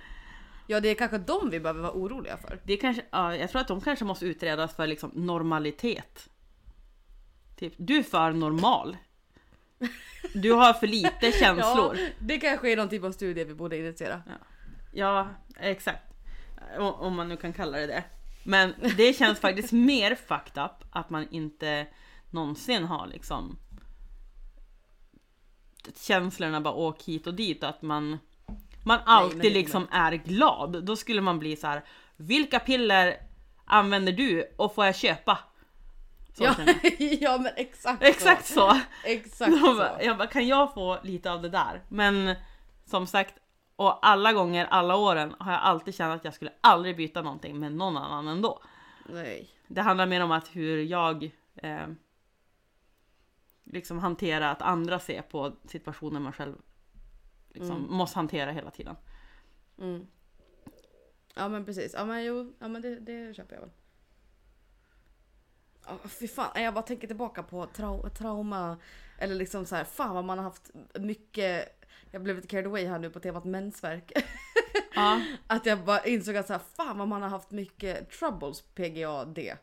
Ja det är kanske de vi behöver vara oroliga för. Det är kanske, ja, jag tror att de kanske måste utredas för liksom normalitet. Typ, du är för normal. Du har för lite känslor. Ja, det kanske är någon typ av studie vi borde initiera. Ja, exakt. O- Om man nu kan kalla det det. Men det känns faktiskt mer fucked up att man inte någonsin har liksom känslorna bara åk hit och dit att man man alltid det- liksom är glad. Då skulle man bli så här. Vilka piller använder du och får jag köpa? Så Ja, ja men exakt Exakt så. så. Exakt Jag så. bara, jag bara, kan jag få lite av det där? Men som sagt, och alla gånger, alla åren har jag alltid känt att jag skulle aldrig byta någonting med någon annan ändå. Nej. Det handlar mer om att hur jag eh, liksom hanterar att andra ser på situationer man själv liksom måste hantera hela tiden. Mm. Ja men precis. Ja men jo, ja men det, det köper jag väl. Ja, fy fan, jag bara tänker tillbaka på trau trauma. Eller liksom så här, fan vad man har haft mycket. Jag blev lite carried away här nu på temat mensvärk. Ja, Att jag bara insåg att så här, fan vad man har haft mycket troubles PGA-D.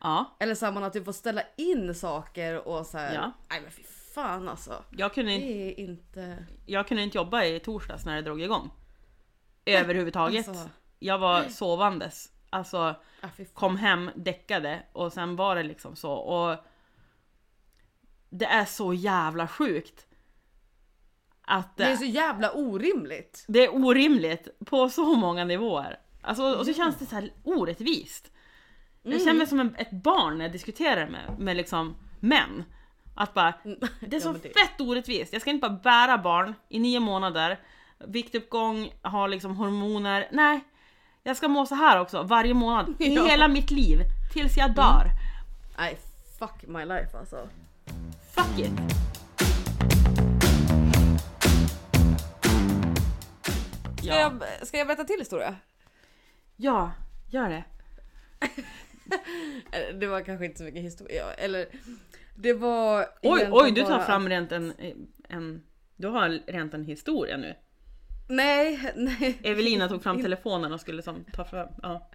Ja. Eller så här, man har typ fått ställa in saker och så här. Ja. Nej men fy fan alltså. Jag, kunde, Det är inte... jag kunde inte jobba i torsdags när det drog igång. Överhuvudtaget. Alltså, Jag var sovandes. Alltså ah, kom hem, däckade och sen var det liksom så. Och det är så jävla sjukt. Att Det är så jävla orimligt. det är orimligt på så många nivåer. Alltså, och så känns det så här orättvist. Jag känner mig som en, ett barn när jag diskuterar med, med liksom män. Att bara, det är så Ja, det- fett orättvist. Jag ska inte bara bära barn i nio månader, viktuppgång, ha liksom hormoner. Nej, jag ska må så här också varje månad i Ja. hela mitt liv. Tills jag dör. Nej fuck my life alltså. Fuck it! Ska, Ja, jag, ska jag berätta till historia? ja gör det. Det var kanske inte så mycket historia. Eller det var... Oj, oj, du tar bara- fram rent en, en... Du har rent en historia nu. Nej, nej. Evelina tog fram telefonen och skulle som ta fram... Ja.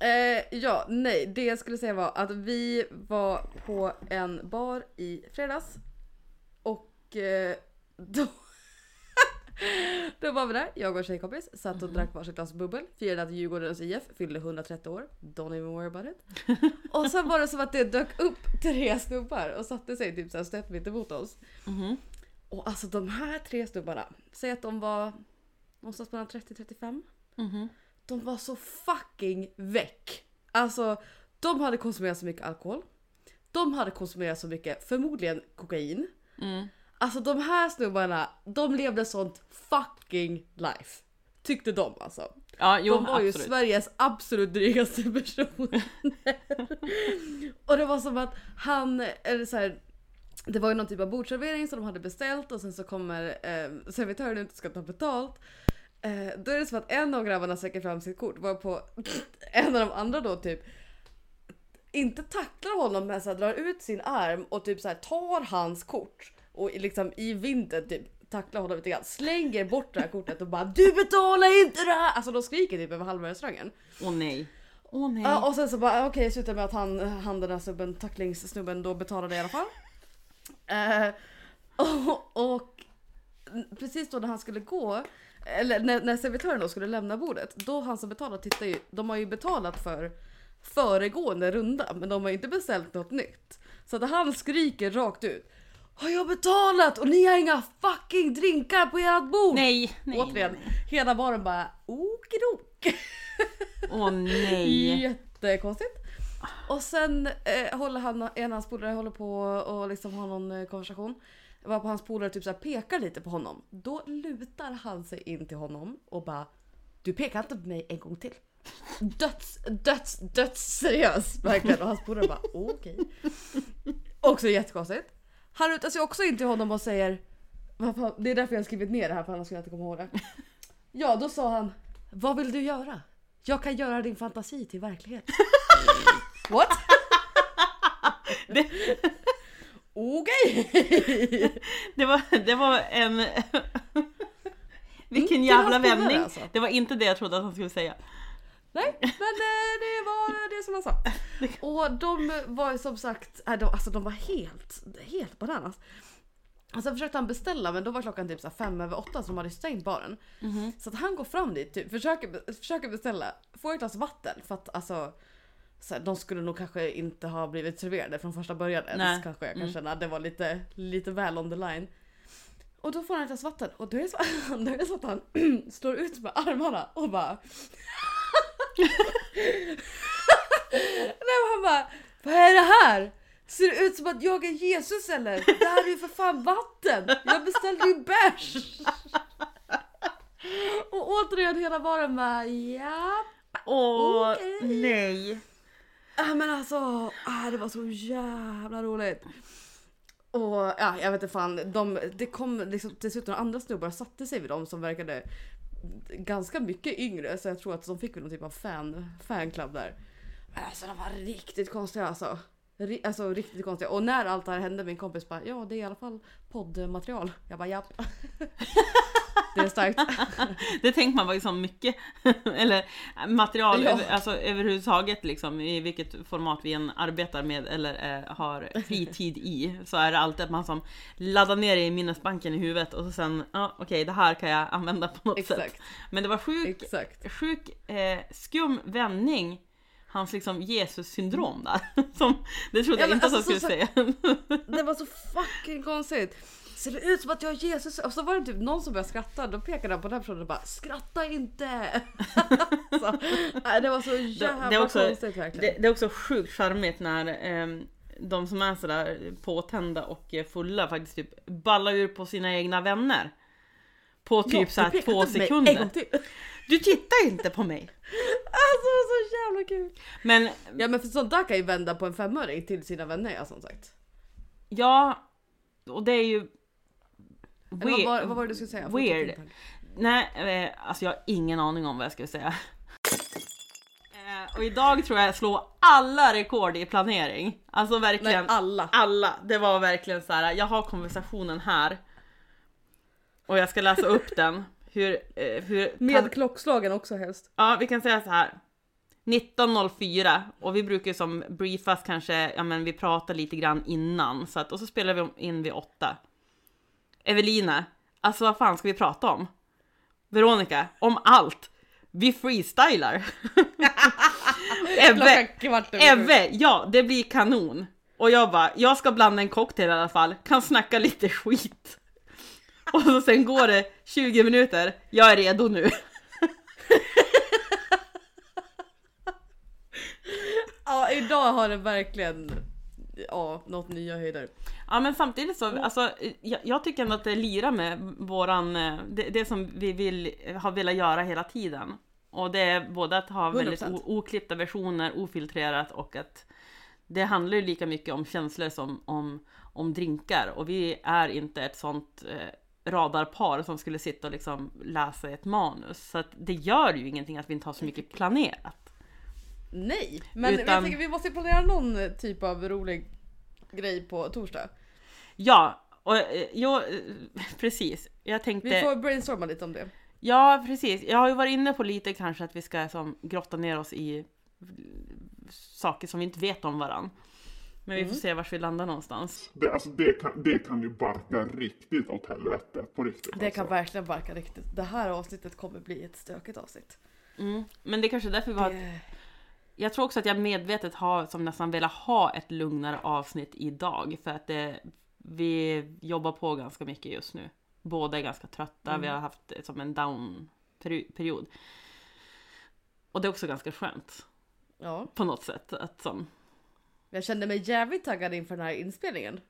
Eh, ja, nej. Det jag skulle säga var att vi var på en bar i fredags. Och eh, då... då var vi där, jag och en tjejkompis, satt och drack varsitt glas bubbel, firade att Djurgårdens IF fyllde 130 år. Don't even worry about it. Och sen var det som att det dök upp tre snubbar och satte sig typ såhär snett mitt emot oss. Mhm. Och alltså de här tre snubbarna, säg att de var någonstans mellan 30-35. Mhm. De var så fucking väck. Alltså, de hade konsumerat så mycket alkohol. De hade konsumerat så mycket, förmodligen kokain. Mm. Alltså de här snubbarna, de levde sånt fucking life. Tyckte de alltså. Ja, jo de var ju absolut. Sveriges absolut drygaste personer. och det var som att han, eller så här, det var ju någon typ av bordservering som de hade beställt och sen så kommer eh, servitören ut och ska ta betalt. Eh, då är det som att en av grabbarna sträcker fram sitt kort varpå en av de andra då typ inte tacklar honom men så här, drar ut sin arm och typ så här, tar hans kort och liksom i vinden typ tacklar honom lite grann, slänger bort det här kortet och bara du betalar inte det här! Alltså de skriker typ över halva restaurangen. Åh nej. Åh nej. Ja, och sen så bara okej, okay, slutar med att han, han den här snubben, tacklingssnubben då betalade i alla fall. Eh, och, och precis då när han skulle gå, eller när, när servitören då skulle lämna bordet, då han som betalar tittar ju, de har ju betalat för föregående runda men de har ju inte beställt något nytt. Så att han skriker rakt ut. Har jag betalat och ni har inga fucking drinkar på ert bord? nej, nej. Återigen, hela baren bara okidok. Åh nej. Jättekonstigt. Och sen eh, håller han, en av hans polare håller på och liksom har någon eh, konversation. Var på hans polare typ så här pekar lite på honom. Då lutar han sig in till honom och bara Du pekar inte på mig en gång till. Döds, döds, döds seriös verkligen. Och hans polare bara okej. Också jättekonstigt. Han lutar sig också in till honom och säger vad Det är därför jag har skrivit ner det här för annars skulle jag inte komma ihåg det. Ja, då sa han Vad vill du göra? Jag kan göra din fantasi till verklighet. What? Det, Okej! det, var, det var en... Vilken Mm, jävla polare, vändning. alltså. Det var inte det jag trodde att han skulle säga. Nej, men eh, det var det som han sa. Och de var ju som sagt, äh, de, alltså de var helt, helt bananas. Och sen försökte han beställa men då var klockan typ så fem över åtta så de hade stängt baren. Så att han går fram dit, typ, försöker, försöker beställa, får ett glas vatten för att alltså så här, de skulle nog kanske inte ha blivit serverade från första början ens Nej. kanske jag kan Mm. känna. Det var lite, lite väl on the line. Och då får han ett glas vatten och då är det så, då är så att han slår ut med armarna och bara Nej han bara Vad är det här? Ser det ut som att jag är Jesus eller? Det här är ju för fan vatten! Jag beställde ju bärs! Och återigen hela baren bara ja. Åh, Okej. nej. Men alltså, ah, det var så jävla roligt. Och ja, jag vet inte fan, de, det kom liksom dessutom andra snubbar satte sig vid dem som verkade ganska mycket yngre så jag tror att de fick väl någon typ av fan, fanclub där. Men alltså de var riktigt konstiga alltså. Ri- Alltså riktigt konstiga. Och när allt det här hände min kompis bara ja det är i alla fall poddmaterial. Jag bara japp. det är starkt. Det tänker man liksom mycket, eller material Ja. över, alltså överhuvudtaget liksom i vilket format vi än arbetar med eller eh, har fritid i så är det alltid att man som laddar ner det i minnesbanken i huvudet och så sen, ja okej det här kan jag använda på något sätt. Exakt. Men det var sjuk, Exakt. sjuk eh, skum vändning Hans liksom Jesus-syndrom där. Som, det trodde Ja, jag inte att han alltså, skulle så- säga. Det var så fucking konstigt. Ser det ut som att jag är Jesus? Och så var det typ någon som började skratta. Då pekade han på den personen och bara skratta inte. så, det var så jävla det är också- konstigt verkligen. Det, det är också sjukt charmigt när ehm, de som är sådär påtända och eh, fulla faktiskt typ ballar ur på sina egna vänner. På typ Ja, såhär två sekunder. Du tittar inte på mig! Alltså det var så jävla kul. Men Ja men för sånt där kan ju vända på en femöring till sina vänner ja, som sagt. ja, och det är ju... Eller vad, var, vad var det du skulle säga? Weird. Nej, eh, alltså jag har ingen aning om vad jag skulle säga. Eh, och idag tror jag slår alla rekord i planering. Alltså Nej verkligen. alla. alla. Det var verkligen så här. jag har konversationen här. Och jag ska läsa upp den. Hur, eh, hur Med klockslagen också helst. Ja, vi kan säga så här. 19.04 och vi brukar ju som briefas kanske, ja men vi pratar lite grann innan så att, och så spelar vi in vid 8. Evelina, alltså vad fan ska vi prata om? Veronica, om allt. Vi freestylar. Ebbe. Ebbe, ja det blir kanon. Och jag bara, jag ska blanda en cocktail i alla fall, kan snacka lite skit. Och så sen går det 20 minuter, jag är redo nu. Ja idag har det verkligen ja, nått nya höjder. Ja men samtidigt så, alltså, jag, jag tycker ändå att det lirar med våran, eh, det, det som vi vill, har velat göra hela tiden. Och det är både att ha väldigt 100%. o, oklippta versioner, ofiltrerat och att det handlar ju lika mycket om känslor som om, om drinkar. Och vi är inte ett sånt eh, radarpar som skulle sitta och liksom läsa ett manus. Så att det gör ju ingenting att vi inte har så mycket planerat. Nej, men Utan- jag tänker vi måste planera någon typ av rolig grej på torsdag. Ja, och eh, jo, eh, precis. Jag tänkte... Vi får brainstorma lite om det. Ja, precis. Jag har ju varit inne på lite kanske att vi ska som, grotta ner oss i saker som vi inte vet om varann. Men vi får Mm. se var vi landar någonstans. Det, alltså, det, kan, det kan ju barka riktigt åt helvete. På riktigt Det kan alltså. verkligen barka riktigt. Det här avsnittet kommer bli ett stökigt avsnitt. Mm. Men det är kanske är därför vi har... Det... Jag tror också att jag medvetet har som nästan velat ha ett lugnare avsnitt idag. För att det, vi jobbar på ganska mycket just nu. Båda är ganska trötta, Mm. vi har haft som en down-period. Och det är också ganska skönt Ja. på något sätt. Att som, Jag kände mig jävligt taggad inför den här inspelningen.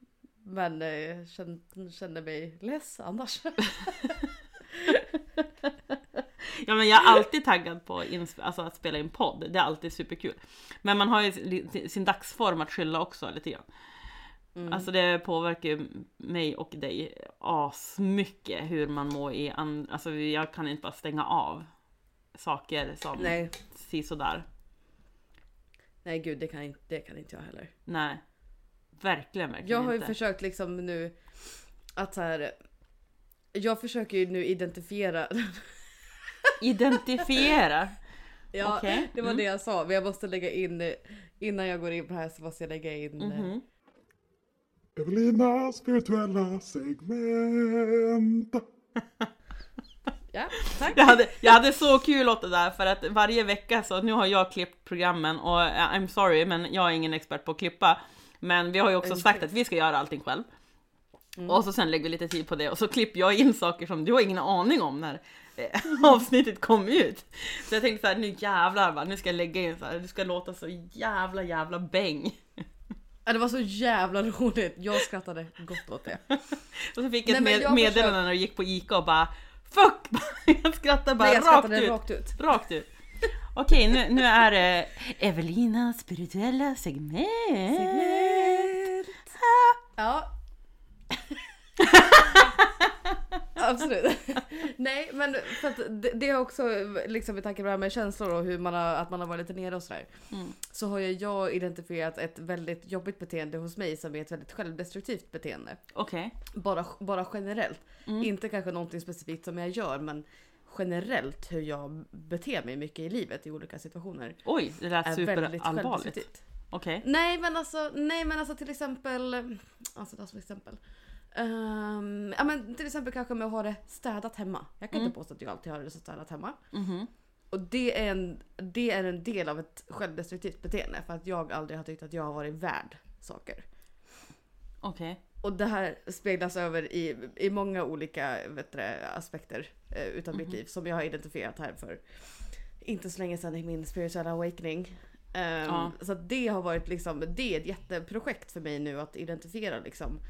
Men eh, kände, kände mig less annars. Ja men jag är alltid taggad på alltså att spela in podd, det är alltid superkul. Men man har ju sin dagsform att skylla också lite grann. Mm. Alltså det påverkar mig och dig asmycket hur man mår i an- Alltså jag kan inte bara stänga av saker som Nej, sådär. nej gud det kan, inte, det kan inte jag heller. Nej. Verkligen, verkligen Jag har ju inte. försökt liksom nu att så här. Jag försöker ju nu identifiera. Identifiera. ja, Okej, det var mm. det jag sa. Men jag måste lägga in eh, innan jag går in på det här så måste jag lägga in. eh, Mhm. Evelinas virtuella segment. Ja, tack. Jag hade, jag hade så kul åt det där för att varje vecka så nu har jag klippt programmen och eh, I'm sorry men jag är ingen expert på att klippa. Men vi har ju också sagt att vi ska göra allting själv. Och så sen lägger vi lite tid på det och så klipper jag in saker som du har ingen aning om när eh, avsnittet kom ut. Så jag tänkte så här, nu jävlar va, nu ska jag lägga in så här, det ska låta så jävla jävla bäng. Ja, det var så jävla roligt. Jag skrattade gott åt det. Och så fick jag Nej, ett med, meddelande när jag gick på Ica och bara Fuck! Jag skrattade bara Nej, jag rakt skrattade ut. rakt ut. Rakt ut. Okej, nu, nu är det Evelinas spirituella segment. Ja. Absolut. Nej men för att det, det är också liksom med tanke på det här med känslor och hur man har, att man har varit lite nere och sådär. Mm. Så har ju jag identifierat ett väldigt jobbigt beteende hos mig som är ett väldigt självdestruktivt beteende. Okej. Bara, bara generellt. Mm. Inte kanske någonting specifikt som jag gör men generellt hur jag beter mig mycket i livet i olika situationer. Oj, det lät superallvarligt. Okej. Nej men alltså, nej men alltså till exempel, alltså som exempel. Ehm, ja men till exempel kanske med att ha det städat hemma. Jag kan Mm. inte påstå att jag alltid har det så städat hemma. Mhm. Och det är, en, det är en del av ett självdestruktivt beteende för att jag aldrig har tyckt att jag har varit värd saker. Okej. Och det här speglas över i, i många olika du, aspekter eh, utav mitt liv som jag har identifierat här för inte så länge sedan i min spirituella awakening. Ehm, Ja. Så det har varit liksom, det är ett jätteprojekt för mig nu att identifiera liksom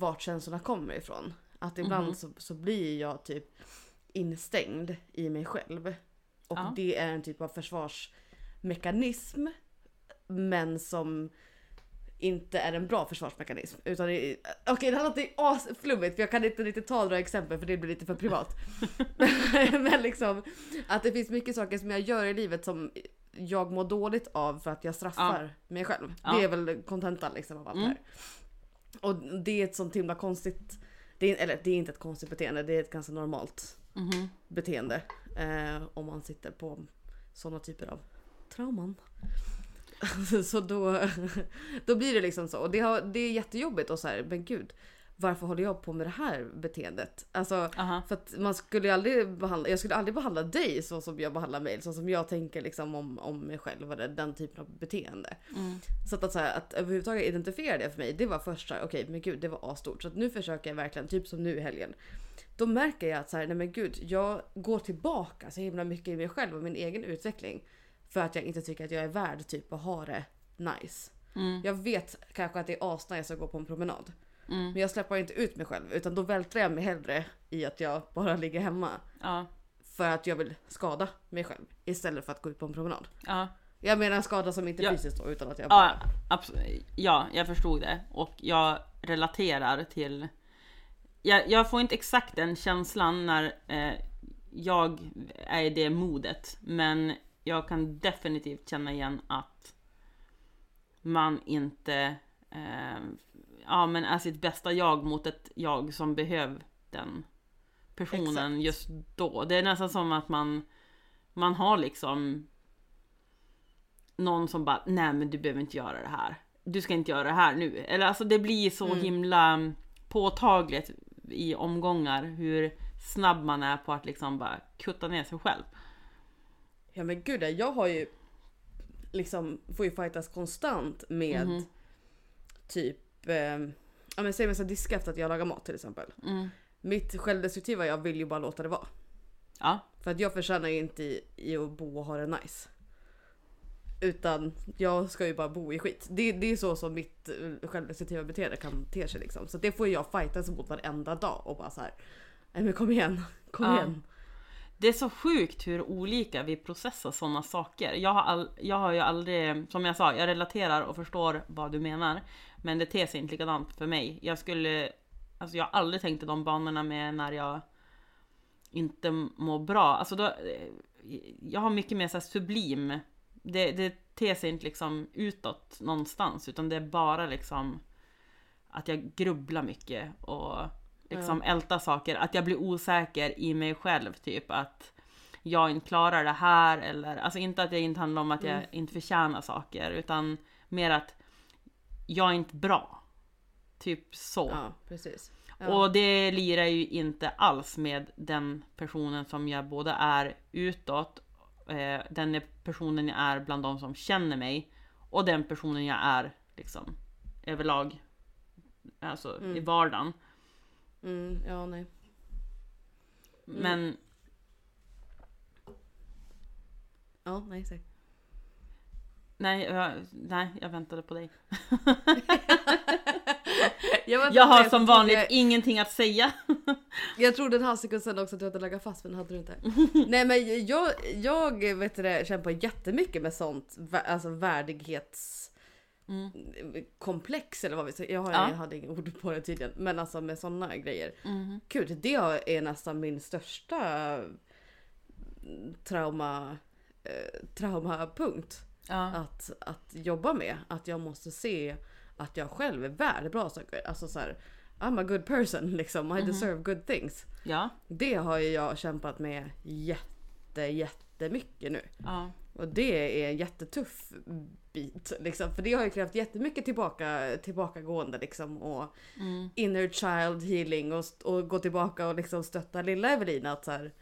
vart känslorna kommer ifrån. Att ibland Mhm. så, så blir jag typ instängd i mig själv. Och Ja. det är en typ av försvarsmekanism. Men som inte är en bra försvarsmekanism. Utan det är- Okej det här låter asflummigt för jag kan inte riktigt ta några exempel för det blir lite för privat. Men liksom att det finns mycket saker som jag gör i livet som jag mår dåligt av för att jag straffar mig själv. Ja. Det är väl kontentan liksom av allt det Mm. här. Och det är ett sånt himla konstigt, det är, eller det är inte ett konstigt beteende, det är ett ganska normalt Mhm. beteende. Eh, om man sitter på sådana typer av trauman. så då, då blir det liksom så. Och det, har, det är jättejobbigt och så här, men gud. Varför håller jag på med det här beteendet? Alltså, Aha. för att man skulle ju aldrig behandla, jag skulle aldrig behandla dig så som jag behandlar mig. Så som jag tänker liksom om, om mig själv eller den typen av beteende. Mm. Så att, att, så här, att överhuvudtaget identifiera det för mig, det var första, okej men gud det var asstort. Så att nu försöker jag verkligen, typ som nu i helgen. Då märker jag att så här, nej men gud, jag går tillbaka så himla mycket i mig själv och min egen utveckling. För att jag inte tycker att jag är värd typ att ha det nice. Mm. Jag vet kanske att det är asnice att gå på en promenad. Mm. Men jag släpper inte ut mig själv utan då vältrar jag mig hellre i att jag bara ligger hemma. Ja. För att jag vill skada mig själv istället för att gå ut på en promenad. Ja. Jag menar skada som inte Ja. fysiskt då utan att jag bara... Ja, absolut. ja, jag förstod det. Och jag relaterar till... Jag, jag får inte exakt den känslan när eh, jag är i det modet. Men jag kan definitivt känna igen att man inte eh, ja, men är sitt bästa jag mot ett jag som behöver den personen Exakt. just då. Det är nästan som att man, man har liksom någon som bara, nej men du behöver inte göra det här. Du ska inte göra det här nu. Eller alltså det blir så Mm. himla påtagligt i omgångar hur snabb man är på att liksom bara kutta ner sig själv. Ja men gud, jag har ju liksom, får ju fightas konstant med Mhm. typ, eh, ja men säg mig så diska efter att jag lagar mat till exempel. Mm. Mitt självdestruktiva jag vill ju bara låta det vara. Ja. För att jag förtjänar ju inte i, i att bo och ha det nice. Utan jag ska ju bara bo i skit. Det, det är så som mitt eh, självdestruktiva beteende kan te sig liksom. Så det får jag fightas mot varenda dag och bara så här. Nej men kom igen, kom Ja. igen. Det är så sjukt hur olika vi processar sådana saker. Jag har, all, jag har ju aldrig, som jag sa, jag relaterar och förstår vad du menar. Men det ter sig inte likadant för mig. Jag skulle, alltså jag har aldrig tänkt i de banorna med när jag inte mår bra. Alltså då, eh, jag har mycket mer så här sublim. Det, det ter sig inte liksom utåt någonstans utan det är bara liksom att jag grubblar mycket och liksom ältar saker. Att jag blir osäker i mig själv typ att jag inte klarar det här eller alltså inte att det inte handlar om att jag inte förtjänar saker utan mer att jag är inte bra. Typ så. Ja precis. Ja. Och det lirar ju inte alls med den personen som jag både är utåt, eh, den personen jag är bland de som känner mig och den personen jag är liksom överlag. Alltså i vardagen. Mm, ja nej. Men Ja nej säg. nej jag, nej, jag väntade på dig. Jag, Jag har jag som vanligt ingenting att säga. Jag trodde en halv sekund sedan också att du hade legat fast men det hade du inte. Nej men jag, jag vet du kämpar jättemycket med sånt, alltså värdighets komplex eller vad vi säger. Jag, har, Ja. jag hade inga ord på det tydligen. Men alltså med såna grejer. Mhm. Gud, det är nästan min största trauma, eh, traumapunkt. Ja. Att, att jobba med. Att jag måste se att jag själv är värd bra saker. Alltså så här, I'm a good person liksom. I deserve good things. ja. Det har ju jag kämpat med jätte, jättemycket nu. ja. Och det är en jättetuff bit. Liksom. För det har ju krävt jättemycket tillbaka, tillbakagående liksom. Och inner child healing och, och gå tillbaka och liksom stötta lilla Evelina. Att så här,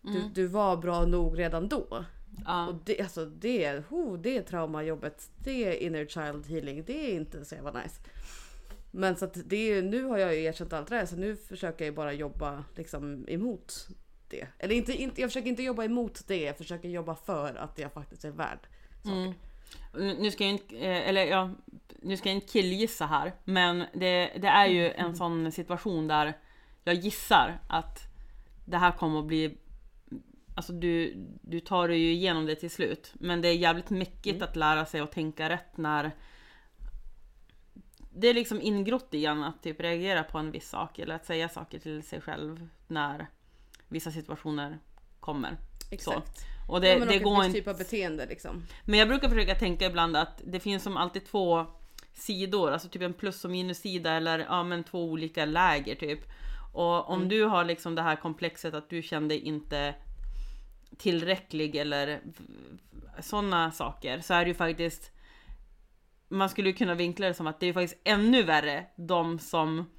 du, du var bra nog redan då. ja. Och det, alltså, det, är, oh, det är traumajobbet. Det är inner child healing. Det är inte så jävla nice. Men så att det är, nu har jag ju erkänt allt det här så nu försöker jag ju bara jobba liksom emot det. Eller inte, inte, jag försöker inte jobba emot det, jag försöker jobba för att jag faktiskt är värd saker. Nu nu ska jag inte, eh, eller ja, nu ska jag inte killgissa här, men det, det är ju en sån situation där jag gissar att det här kommer att bli Alltså du, du tar dig ju igenom det till slut. Men det är jävligt mycket att lära sig att tänka rätt när Det är liksom ingrott igen att typ reagera på en viss sak eller att säga saker till sig själv när vissa situationer kommer. Exakt. Och det, ja, men det och går ett visst typ av beteende liksom. men jag brukar försöka tänka ibland att det finns som alltid två sidor, alltså typ en plus och minussida eller ja men två olika läger typ. Och om du har liksom det här komplexet att du kände inte tillräcklig eller sådana saker så är det ju faktiskt man skulle kunna vinkla det som att det är faktiskt ännu värre de som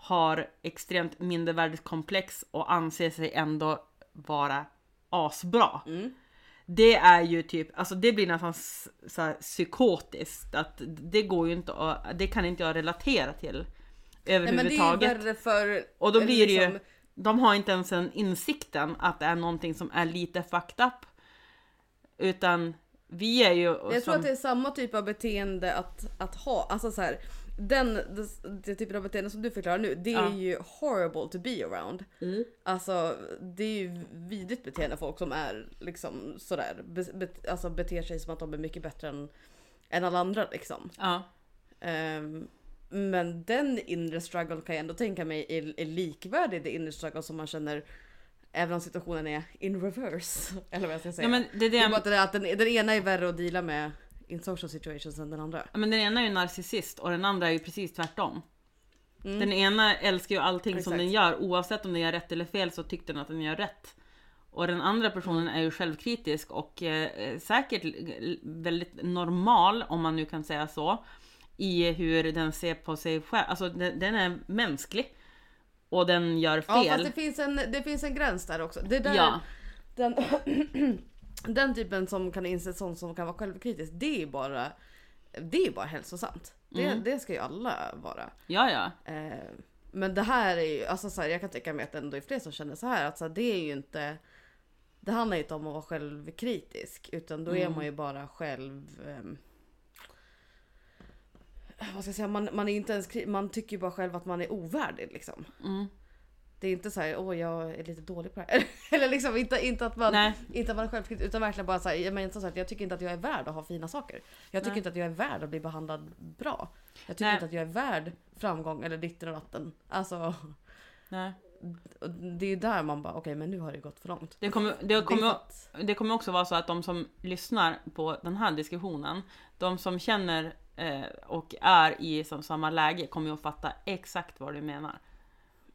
har extremt mindervärdeskomplex och anser sig ändå vara asbra. Det är ju typ, alltså det blir nästan så här psykotiskt att det går ju inte att, det kan inte jag relatera till Nej, men det är överhuvudtaget. för... Och då blir det ju, liksom- de har inte ens en insikten att det är någonting som är lite fucked up. Utan vi är ju Jag tror som, att det är samma typ av beteende att, att ha. Alltså så här, den, det, det typen av beteende som du förklarar nu, det är Ja. ju horrible to be around. Alltså det är ju vidrigt beteende folk som är liksom sådär, be, be, alltså beter sig som att de är mycket bättre än, än alla andra liksom. ja, Ehm, men den inre struggle kan jag ändå tänka mig är, är likvärdig det inre struggle som man känner även om situationen är in reverse. Eller vad jag ska säga. ja men det är det är det, bara att det är att den, den ena är värre att deala med in social situations än den andra. ja, men den ena är ju narcissist och den andra är ju precis tvärtom. Den ena älskar ju allting som Mm. Exakt. den gör oavsett om den gör rätt eller fel så tyckte den att den gör rätt. Och den andra personen är ju självkritisk och eh, säkert väldigt normal om man nu kan säga så. I hur den ser på sig själv. Alltså den, den är mänsklig. Och den gör Ja fel. fast det finns, en, det finns en gräns där också. Det där, Ja. den, den typen som kan inse sånt som kan vara självkritisk, det är bara, det är bara hälsosamt. Det, Mm. det ska ju alla vara. ja, ja. Eh, men det här är ju, alltså så här, jag kan tänka mig att det ändå är fler som känner så här att så här, det är ju inte Det handlar inte om att vara självkritisk utan då är Mm. man ju bara själv... ehm, vad ska jag säga? Man, man, är inte ens, man tycker ju bara själv att man är ovärdig liksom. Mm. Det är inte så här, åh jag är lite dålig på det här. Eller liksom inte, inte att man, Nej. inte att man är självkritisk utan verkligen bara så här, jag, menar, så här, jag tycker inte att jag är värd att ha fina saker. Jag tycker Nej. inte att jag är värd att bli behandlad bra. Jag tycker Nej. inte att jag är värd framgång eller ditten och datten. Alltså, Nej. det är där man bara, okej men nu har det gått för långt. Det kommer, det, kommer, det kommer också vara så att de som lyssnar på den här diskussionen, de som känner eh, och är i samma läge kommer ju att fatta exakt vad du menar.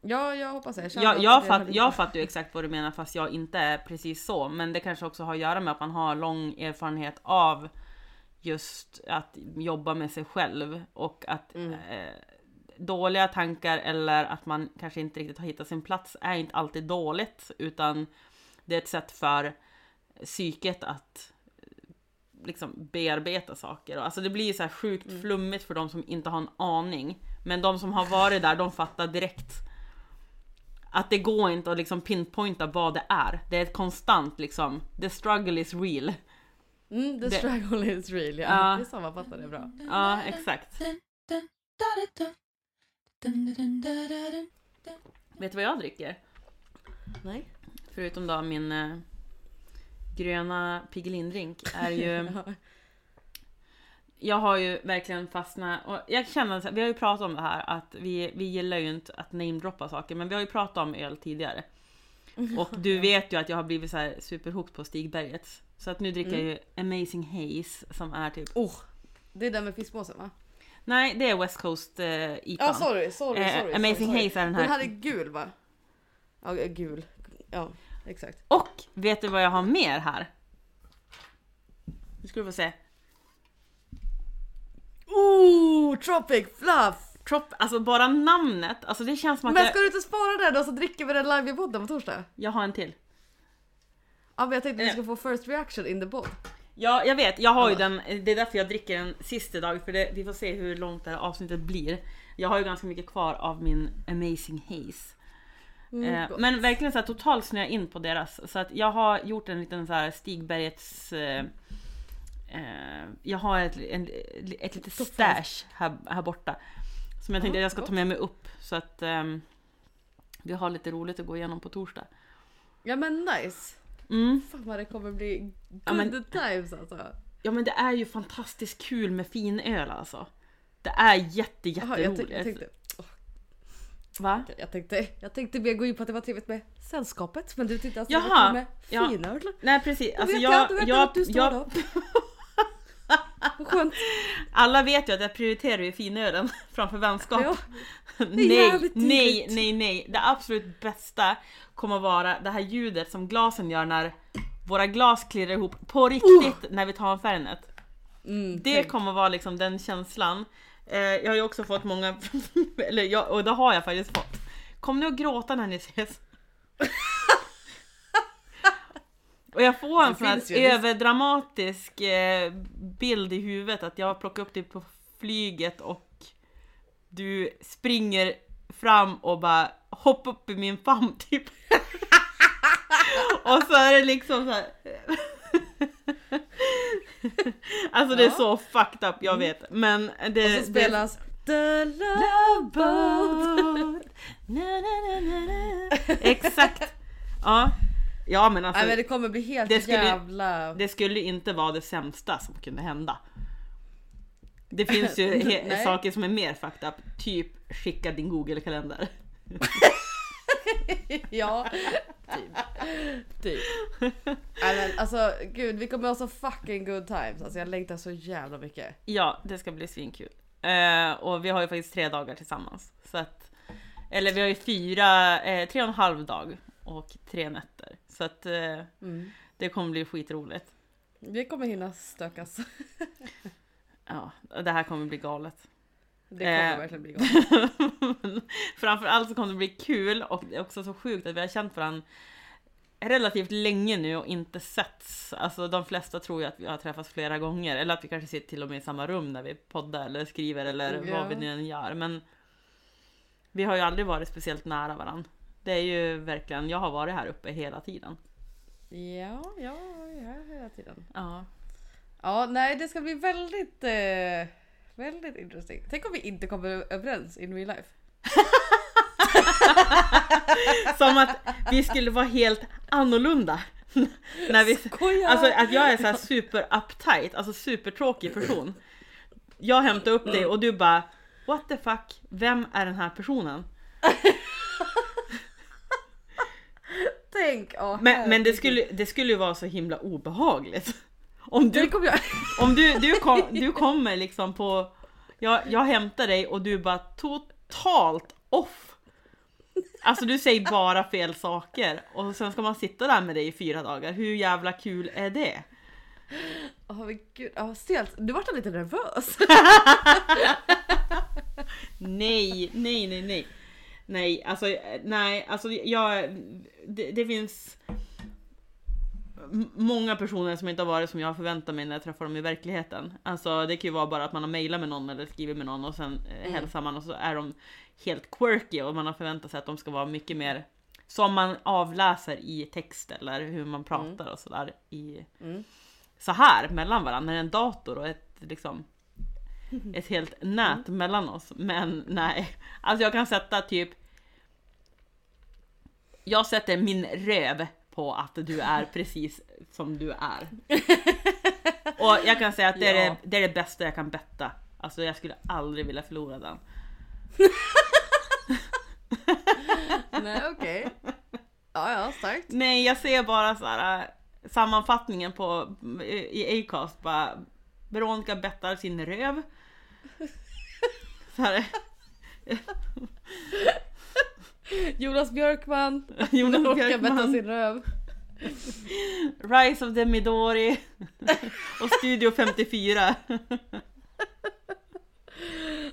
Ja, jag hoppas det. Jag, jag, det fatt, jag fattar ju exakt vad du menar fast jag inte är precis så. Men det kanske också har att göra med att man har lång erfarenhet av just att jobba med sig själv och att Mm. eh, dåliga tankar eller att man kanske inte riktigt har hittat sin plats är inte alltid dåligt utan det är ett sätt för psyket att eh, liksom bearbeta saker. Alltså det blir så här sjukt Mm. flummigt för de som inte har en aning. Men de som har varit där, de fattar direkt att det går inte att liksom pinpointa vad det är. Det är ett konstant liksom, the struggle is real. Mm, the det- struggle is real. Ja, Ja. det sammanfattar det bra. Ja, exakt. Vet du vad jag dricker? Nej? Förutom då min eh, gröna Piggelindrink är ju... jag har ju verkligen fastnat och jag känner vi har ju pratat om det här att vi, vi gillar ju inte att namedroppa saker men vi har ju pratat om öl tidigare. Och du vet ju att jag har blivit så här superhooked på Stigbergets. Så att nu dricker jag ju Amazing Haze som är typ... Oh, det är den med fiskmåsen va? Nej, det är West Coast eh, IPA. Ja, sorry, sorry, Eh, sorry. Amazing sorry, sorry. Haze är den här. Den här är gul va? Ja, eh, gul. Ja, exakt. Och vet du vad jag har mer här? Nu ska du få se. Ooh, Tropic Fluff! Trop, alltså bara namnet, alltså det känns som att Men jag, ska du inte spara den och så dricker vi den live i podden på torsdag? jag har en till. Ja men jag tänkte att Eh. du ska få first reaction in the podd. Ja, jag vet. Jag har ju den. Det är därför jag dricker den sist idag. För det, vi får se hur långt det här avsnittet blir. Jag har ju ganska mycket kvar av min Amazing Haze. eh, gott. men verkligen så här totalt snöa in på deras. Så att jag har gjort en liten så här Stigbergets... Eh, eh, jag har ett, en, ett litet stash här, här borta. Som jag tänkte Ja, att jag ska ta med mig upp. Så att ehm, vi har lite roligt att gå igenom på torsdag. Ja men nice. Mm. Fan vad det kommer bli good Ja, men- times alltså. Ja men det är ju fantastiskt kul med fin öl alltså. Det är jätte jätteroligt. jag, tänkte, Va? jag, tänkte, jag tänkte mer gå in på att det var trevligt med sällskapet men du tyckte Jaha, det var med ja. finöl. Nej precis, alltså jag, jag, jag jag, att jag, skönt. alla vet ju att jag prioriterar ju finölen framför vänskap. Ja, nej, nej, nej, nej. Det absolut bästa kommer vara det här ljudet som glasen gör när våra glas klirrar ihop på riktigt när vi tar en Fernet. mm, Det tänk. kommer vara liksom den känslan. Eh, jag har ju också fått många, eller jag, och det har jag faktiskt fått. Kom nu och gråta när ni ses. Och jag får en sån här överdramatisk eh, bild i huvudet att jag plockar upp dig på flyget och du springer fram och bara hoppar upp i min famn typ. och så är det liksom så här. Alltså det är Ja. så fucked up, jag vet. Men det... Och så det- spelas The Love Boat. Na, na, na. Exakt! Ja. Ja men alltså, Nej men det kommer bli helt det skulle- jävla... det skulle inte vara det sämsta som kunde hända. Det finns ju saker som är mer fucked up, typ skicka din google-kalender. ja, typ. typ. Men alltså gud vi kommer ha så fucking good times. Alltså jag längtar så jävla mycket. Ja, det ska bli svinkul. Eh, och vi har ju faktiskt tre dagar tillsammans. Så att, eller vi har ju fyra, eh, tre och en halv dag och tre nätter. Så att eh, Mm. det kommer bli skitroligt. Vi kommer hinna stökas. Ja, det här kommer bli galet. Det kommer Eh. verkligen bli gott. Framförallt så kommer det bli kul och det är också så sjukt att vi har känt varandra relativt länge nu och inte setts. Alltså de flesta tror ju att vi har träffats flera gånger eller att vi kanske sitter till och med i samma rum när vi poddar eller skriver eller Ja. vad vi nu än gör. Men vi har ju aldrig varit speciellt nära varandra. Det är ju verkligen, jag har varit här uppe hela tiden. Ja, ja, ja, hela tiden. Ja. Ja, nej det ska bli väldigt, eh, väldigt intressant. Tänk om vi inte kommer överens in real life. Som att vi skulle vara helt annorlunda. När vi, Skojar. alltså att jag är så här super uptight, alltså supertråkig person. Jag hämtar upp dig och du bara What the fuck, vem är den här personen? Tänk, ja. Men, men det, skulle, det skulle ju vara så himla obehagligt. Om du, kommer jag... om du, du, kom, du kommer liksom på jag, jag hämtar dig och du bara totalt off. Alltså du säger bara fel saker och sen ska man sitta där med dig i fyra dagar. Hur jävla kul är det? Åh men gud, vad stelt. Du vart lite nervös. Nej, nej, nej, nej. Nej, alltså nej, alltså jag, det, det finns många personer som inte har varit som jag förväntar mig när jag träffar dem i verkligheten. Alltså det kan ju vara bara att man har mejlat med någon eller skrivit med någon och sen eh, hälsar man och så är de helt quirky och man har förväntat sig att de ska vara mycket mer som man avläser i text eller hur man pratar och sådär i Mm. så här mellan varandra, en dator och ett liksom ett helt nät mellan oss. Men nej, alltså jag kan sätta typ jag sätter min röv på att du är precis som du är. Och jag kan säga att det är, Ja. det, det är det bästa jag kan betta. Alltså jag skulle aldrig vilja förlora den. nej okej. Ja ja, starkt. Nej, jag ser bara så här äh, sammanfattningen på i Acast bara Veronica bettar sin röv. Så här, Jonas Björkman. Jonas Råkar betta Björkman, sin röv. Rise of the Midori och Studio 54.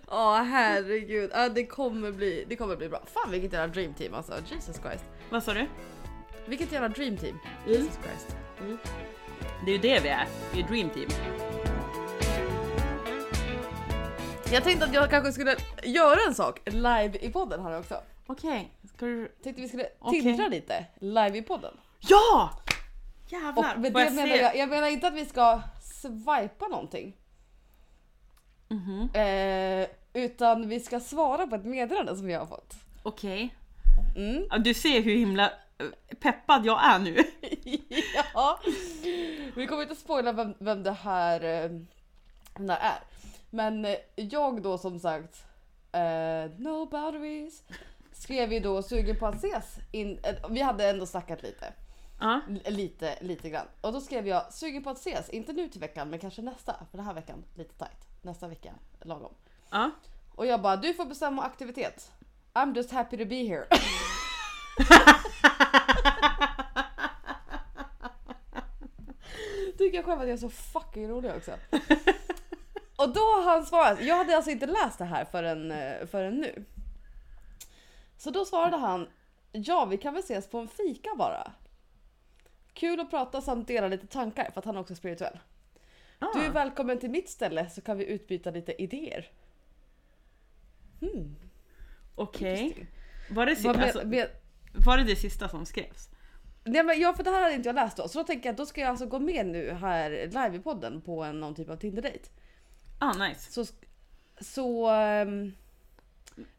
Ja herregud, ja, det kommer bli, det kommer bli bra. Fan vilket jävla dream team alltså, Jesus Christ. Vad sa du? Vilket jävla dream team. Mm. Jesus Christ. Det är ju det vi är, vi är Dream Team. Jag tänkte att jag kanske skulle göra en sak live i podden här också. Okej, ska du... Tänkte vi skulle Okej. tindra lite live i podden. Ja! Och Jävlar! med Får det jag menar se? jag, jag menar inte att vi ska swipa någonting. Mhm. Eh, utan vi ska svara på ett meddelande som vi har fått. Okej. Mm. Ja, Du ser hur himla eh, peppad jag är nu. ja. Vi kommer inte spoila vem, vem det här eh, vem det här är. Men jag då som sagt, eh, no boundaries, skrev ju då sugen på att ses. In, eh, vi hade ändå snackat lite. L- Lite, lite grann. Och då skrev jag sugen på att ses, inte nu till veckan men kanske nästa. För den här veckan lite tight. Nästa vecka lagom. ja. Och jag bara du får bestämma aktivitet. I'm just happy to be here. Tycker jag själv att jag är så fucking rolig också. Och då har han svarat, jag hade alltså inte läst det här förrän, eh, förrän nu. Så då svarade han, ja vi kan väl ses på en fika bara. Kul att prata samt dela lite tankar för att han är också spirituell. Ah. Du är välkommen till mitt ställe så kan vi utbyta lite idéer. Hmm. Okej. Var, det med, alltså, med, var det det sista som skrevs? nej men ja, för det här hade inte jag läst då. Så då tänker jag att då ska jag alltså gå med nu här live i podden på en, någon typ av Tinder-date. Ah, nice. Så, så ehm,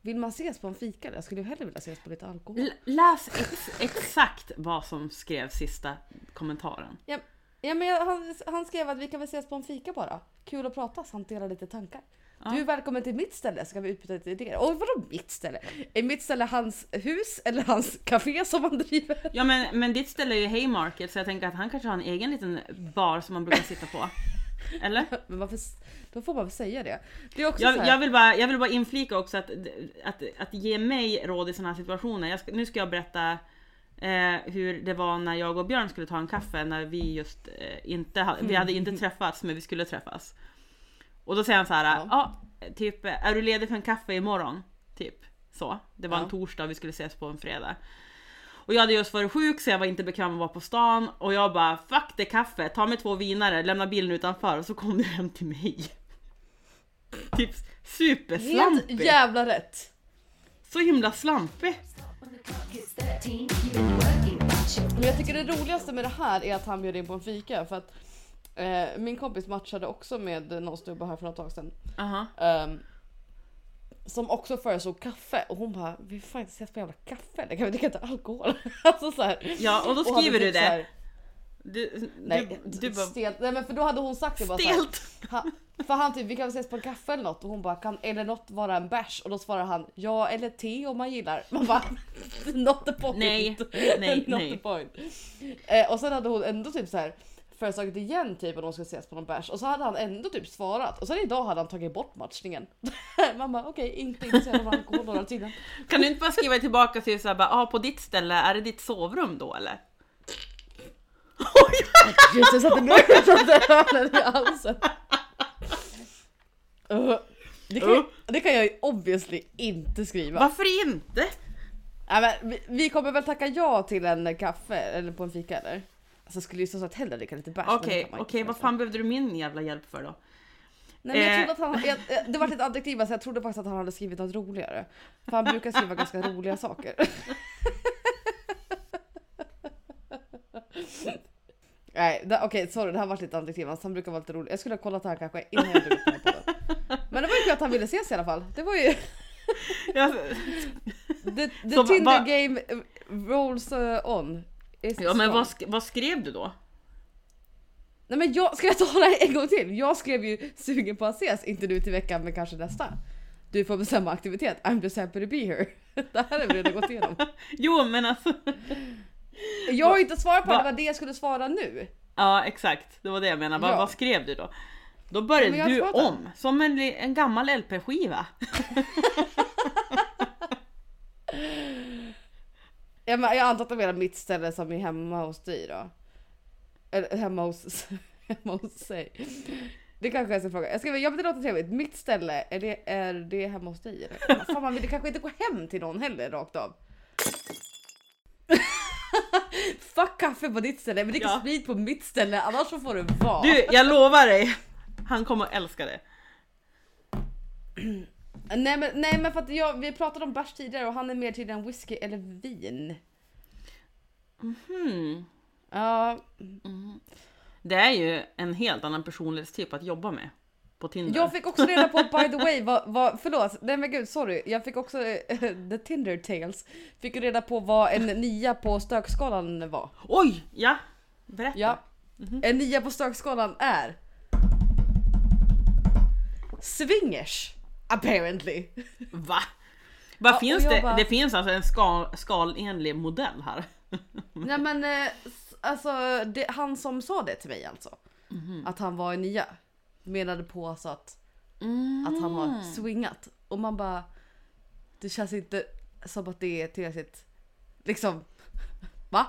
vill man ses på en fika? Jag skulle ju hellre vilja ses på lite alkohol. L- läs ex- exakt vad som skrevs sista kommentaren. Ja, ja men jag, han, han skrev att vi kan väl ses på en fika bara. Kul att prata samt dela lite tankar. Du är välkommen till mitt ställe så kan vi utbyta lite idéer. Och vadå mitt ställe? Är mitt ställe hans hus eller hans café som han driver? Ja men, men ditt ställe är ju Haymarket så jag tänker att han kanske har en egen liten bar som man brukar sitta på. Eller? Men varför, då får man väl säga det. Det är också så Jag, jag, vill bara, jag vill bara inflika också att, att, att ge mig råd i sådana här situationer. Jag nu ska jag berätta eh, hur det var när jag och Björn skulle ta en kaffe när vi just eh, inte vi hade inte träffats men vi skulle träffas. Och då säger han så här, ja. Ja. typ är du ledig för en kaffe imorgon? Typ så. Det var en Ja. torsdag och vi skulle ses på en fredag. Och jag hade just varit sjuk så jag var inte bekväm att vara på stan och jag bara fuck det kaffe, ta mig två vinare, lämna bilen utanför och så kom du hem till mig. Typ Helt superslampig. jävla rätt. Så himla slampig. When the clock hits 13, you're working by chick. Men jag tycker det roligaste med det här är att han bjöd in på en fika för att eh, min kompis matchade också med någon snubbe här för ett tag sedan. Aha. ehm, som också föreslog kaffe och hon bara vi får fan inte ses på jävla kaffe eller kan vi dricka inte alkohol? alltså så här. Ja, och då Och skriver du typ så det. här- Du, Nej, du, du bara, stelt. Nej men för då hade hon sagt det bara så här, stelt! För han typ vi kan väl ses på en kaffe eller något och hon bara kan eller något vara en bärs och då svarar han ja eller te om man gillar. Man bara not the point. Nej, nej, not nej. the point. Eh, och sen hade hon ändå typ så här föreslagit igen typ om de skulle ses på någon bärs och så hade han ändå typ svarat och sen idag hade han tagit bort matchningen. Bara okej inte intresserad av alkohol några tiden. Kan du inte bara skriva tillbaka till såhär bara, ah, på ditt ställe, är det ditt sovrum då eller? Just det, satte mig satte ölen i halsen. Uh, det, kan, Uh. det kan jag ju obviously inte skriva. Varför inte? Nej, men vi, vi kommer väl tacka ja till en kaffe eller på en fika eller? Alltså skulle ju så sagt hellre dricka lite bärs. men det Okej, kan man inte okej, vad fan behövde du min jävla hjälp för då? Nej, men jag Eh. trodde att han, jag, jag- det var ett adjektiv så jag trodde faktiskt att han hade skrivit något roligare. För han brukar skriva ganska roliga saker. Nej, det- okej sorry det här var lite adjektiv. Alltså, han brukar vara lite rolig. Jag skulle ha kollat det här kanske innan jag drog upp den här podden. Men det var ju kul att han ville ses i alla fall. Det var ju Jag, the, the Så va- Tinder va- game rolls uh, on. Ja men vad, sk- vad skrev du då? Nej men jag, ska jag ta det här en gång till? Jag skrev ju sugen på att ses, inte nu till veckan men kanske nästa. Du får bestämma aktivitet, I'm just happy to be here. Det här har vi redan gått igenom. Jo men alltså. Jag har inte svarat på det, Va? det var det jag skulle svara nu. Ja exakt, det var det jag menade. Vad, Ja. vad skrev du då? Då Ja, började har du det. om, som en, en gammal LP-skiva. Jag, men- jag antar att du menar mitt ställe som är hemma hos dig då? Eller hemma hos, hemma hos sig. Det kanske jag ska fråga. Jag ska, jag det låter trevligt. Mitt ställe, är det, är det hemma hos dig eller? Men Fan man vill kanske inte gå hem till någon heller rakt av. Fuck kaffe på ditt ställe, men drick Ja. sprit på mitt ställe annars så får du vara. Du, jag lovar dig. Han kommer att älska det. Nej, men, nej men för att jag, vi pratade om bärs tidigare och han är mer till en whisky eller vin. Hmm. Ja, Det är ju en helt annan personlighetstyp att jobba med. På Tinder. Jag fick också reda på, by the way, vad, vad, förlåt, nej men gud sorry. Jag fick också, eh, the Tinder tales, fick reda på vad en nia på stökskalan var. Oj! Ja! Berätta. Ja, en nia på stökskalan är swingers, apparently. Va? Vad Ja, finns det? bara- Det finns alltså en skal, skalenlig modell här. Nej men eh, alltså, det, han som sa det till mig alltså, att han var en nia, menade på alltså att, att han har swingat. Och man bara, det känns inte som att det är tillräckligt, liksom, va?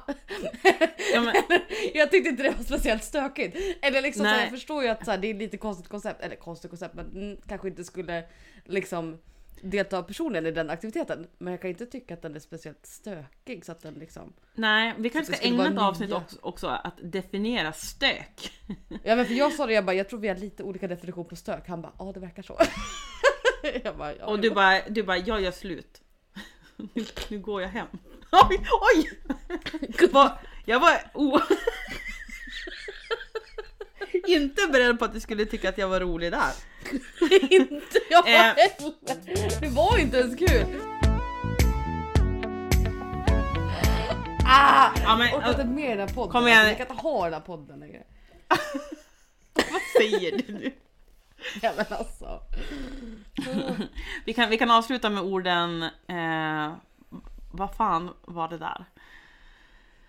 Ja, men, Jag tyckte inte det var speciellt stökigt. Eller liksom så här, jag förstår ju att här, det är lite konstigt koncept, eller konstigt koncept men kanske inte skulle liksom delta personen i den aktiviteten. Men jag kan inte tycka att den är speciellt stökig så att den liksom. nej, vi kanske det ska ägna ett avsnitt också, också att definiera stök. Ja men för jag sa det, jag bara jag tror vi har lite olika definition på stök. Han bara ja det verkar så. bara, ja, Och du bara, du bara jag gör slut. Nu, nu går jag hem. Oj! oj! Vad- Jag var o... Inte beredd på att du skulle tycka att jag var rolig där. inte jag Eh. heller. Det var inte ens kul. Ah! Ja, men, Jag orkar inte med den här podden. Kom igen. Jag kan inte ha den här podden längre. Vad säger du nu? Ja men alltså. Vi kan, vi kan avsluta med orden... Eh, vad fan var det där?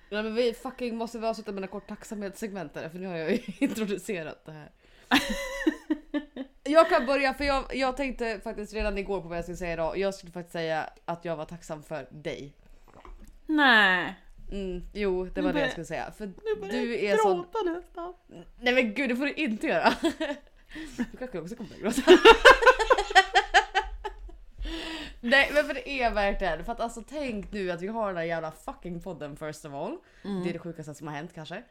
Ja, men vi fucking måste vi avsluta med en kort tacksamhetssegment för nu har jag ju introducerat det här. Jag kan börja för jag, jag tänkte faktiskt redan igår på vad jag skulle säga idag. Jag skulle faktiskt säga att jag var tacksam för dig. Nej. Mm, jo, det var det börjar- jag skulle säga. För Nu du är sån... nästan. Nej men gud det får du inte göra. Du kanske också kommer att gråta. Nej men för det är verkligen, för att alltså tänk nu att vi har den här jävla fucking podden first of all. Det är det sjukaste som har hänt kanske.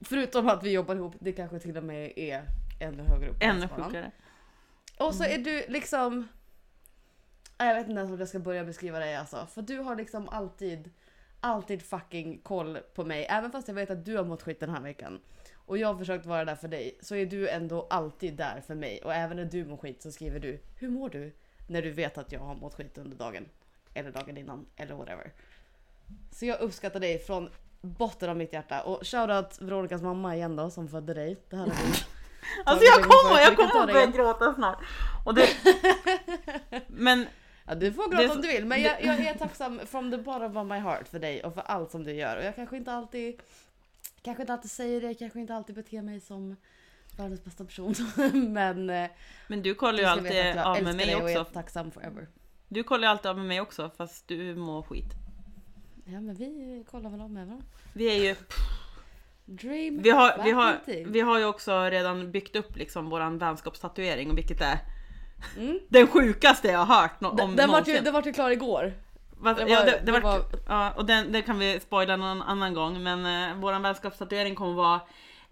Förutom att vi jobbar ihop, det kanske till och med är ännu högre upp. Ännu sjukare. Och så är du liksom... Jag vet inte ens hur jag ska börja beskriva dig alltså. För du har liksom alltid alltid fucking koll på mig. Även fast jag vet att du har mått skit den här veckan. Och jag har försökt vara där för dig. Så är du ändå alltid där för mig. Och även när du mår skit så skriver du Hur mår du? När du vet att jag har mått skit under dagen. Eller dagen innan. Eller whatever. Så jag uppskattar dig från botten av mitt hjärta. Och shoutout Veronicas mamma igen då som födde dig. Det här vi Alltså jag kommer, jag kommer att det börja gråta snart. Och det... Men Ja, du får Det gråta är så- om du vill, men jag, jag är tacksam from the bottom of my heart för dig och för allt som du gör. Och jag kanske inte alltid, kanske inte alltid säger det, kanske inte alltid beter mig som världens bästa person. men eh, Men du kollar ju alltid jag av med mig dig och är också. tacksam forever. Du kollar ju alltid av med mig också fast du mår skit. Ja men vi kollar väl om med varandra. Vi är ju... Dream Vi har, vi, har, vi har ju också redan byggt upp liksom våran vänskapstatuering och vilket är Mm. den sjukaste jag har hört no- om Den, den, ju, någonsin. den vart ju klar igår. Det ja, var- det, det det vart- var- ja, och den, det kan vi spoila någon annan gång men eh, våran vänskapstatuering kommer vara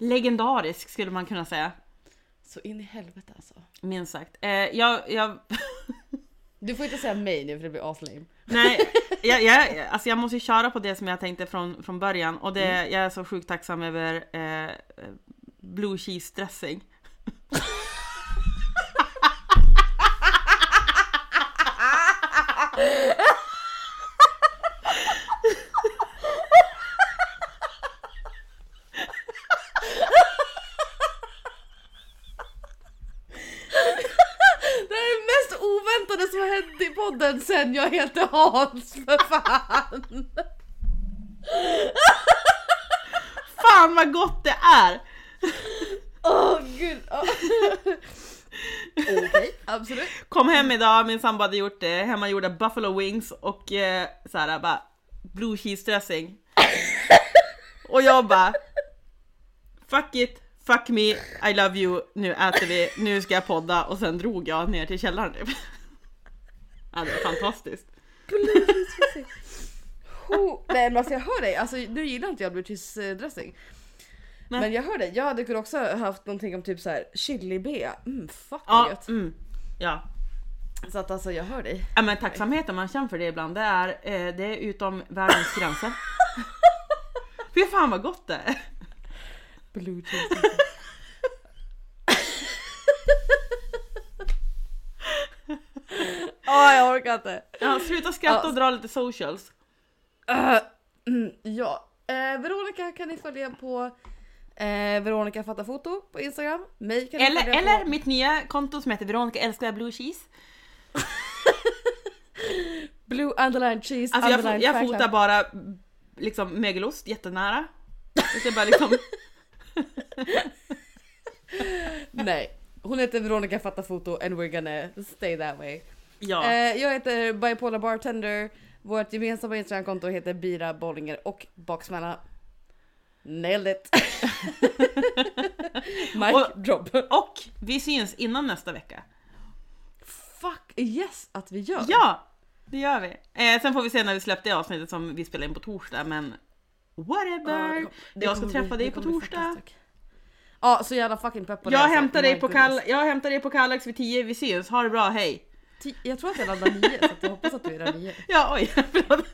legendarisk skulle man kunna säga. Så in i helvete alltså. Minst sagt. Eh, jag, jag, Du får inte säga mig nu för det blir aslame. nej, jag, jag, alltså jag måste ju köra på det som jag tänkte från, från början och det, Mm. jag är så sjukt tacksam över eh, blue cheese dressing. Det är det mest oväntade som har hänt i podden sen jag heter Hans för fan. Fan vad gott det är! Åh gud. Ja. Okej, absolut. Kom hem idag, min sambo hade gjort eh, hemmagjorda buffalo wings och eh, såhär bara blue cheese dressing. och jag bara Fuck it, fuck me, I love you, nu äter vi, nu ska jag podda och sen drog jag ner till källaren typ. Ja det var fantastiskt. Oh, nej men alltså jag hör dig, alltså nu gillar inte jag blue cheese dressing. Nej. Men jag hör dig, jag hade kunnat också haft någonting om typ så här chili-bea. Mm, fuck Ja, gött. mm, ja. Så att alltså jag hör dig. ja men tacksamheten man känner för det ibland, det är, eh, det är utom världens gränser. Fy fan vad gott det är. Blue cheese. Åh jag orkar inte. Ja, sluta skratta och dra lite socials. Uh, mm, ja, eh, Veronica kan ni följa på eh, Veronica fattar foto på Instagram. Mig kan ni Eller, följa eller på mitt nya konto som heter Veronica älskar blue cheese. Blue underline cheese Alltså jag, underline jag fair fotar bara liksom mögelost jättenära. Bara liksom, Nej, hon heter Veronica fattar foto and we're gonna stay that way. Ja. Eh, jag heter Bipolar Bartender. Vårt gemensamma Instagramkonto heter Bira Bollinger och Baksmälla. Nailed it! Mic Och- drop. Och vi syns innan nästa vecka. Fuck yes att vi gör. Ja, det gör vi. Eh, sen får vi se när vi släpper det avsnittet som vi spelar in på torsdag, men whatever. Ja, det jag ska träffa bli- dig på torsdag. Ja, så jävla fucking pepp på det. Jag alltså. hämtar, dig på jag hämtar dig på Kallax vid 10, vi syns. Ha det bra, hej! Jag tror att jag landar nio så att jag hoppas att du är där nio. Ja, oj, förlåt.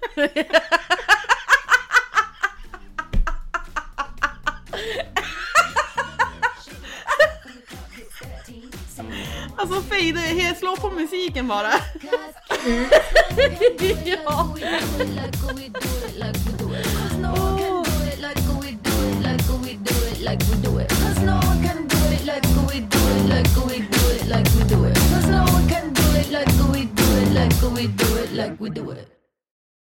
Alltså fejda, slå på musiken bara. like we do it, like we do it, like we do it.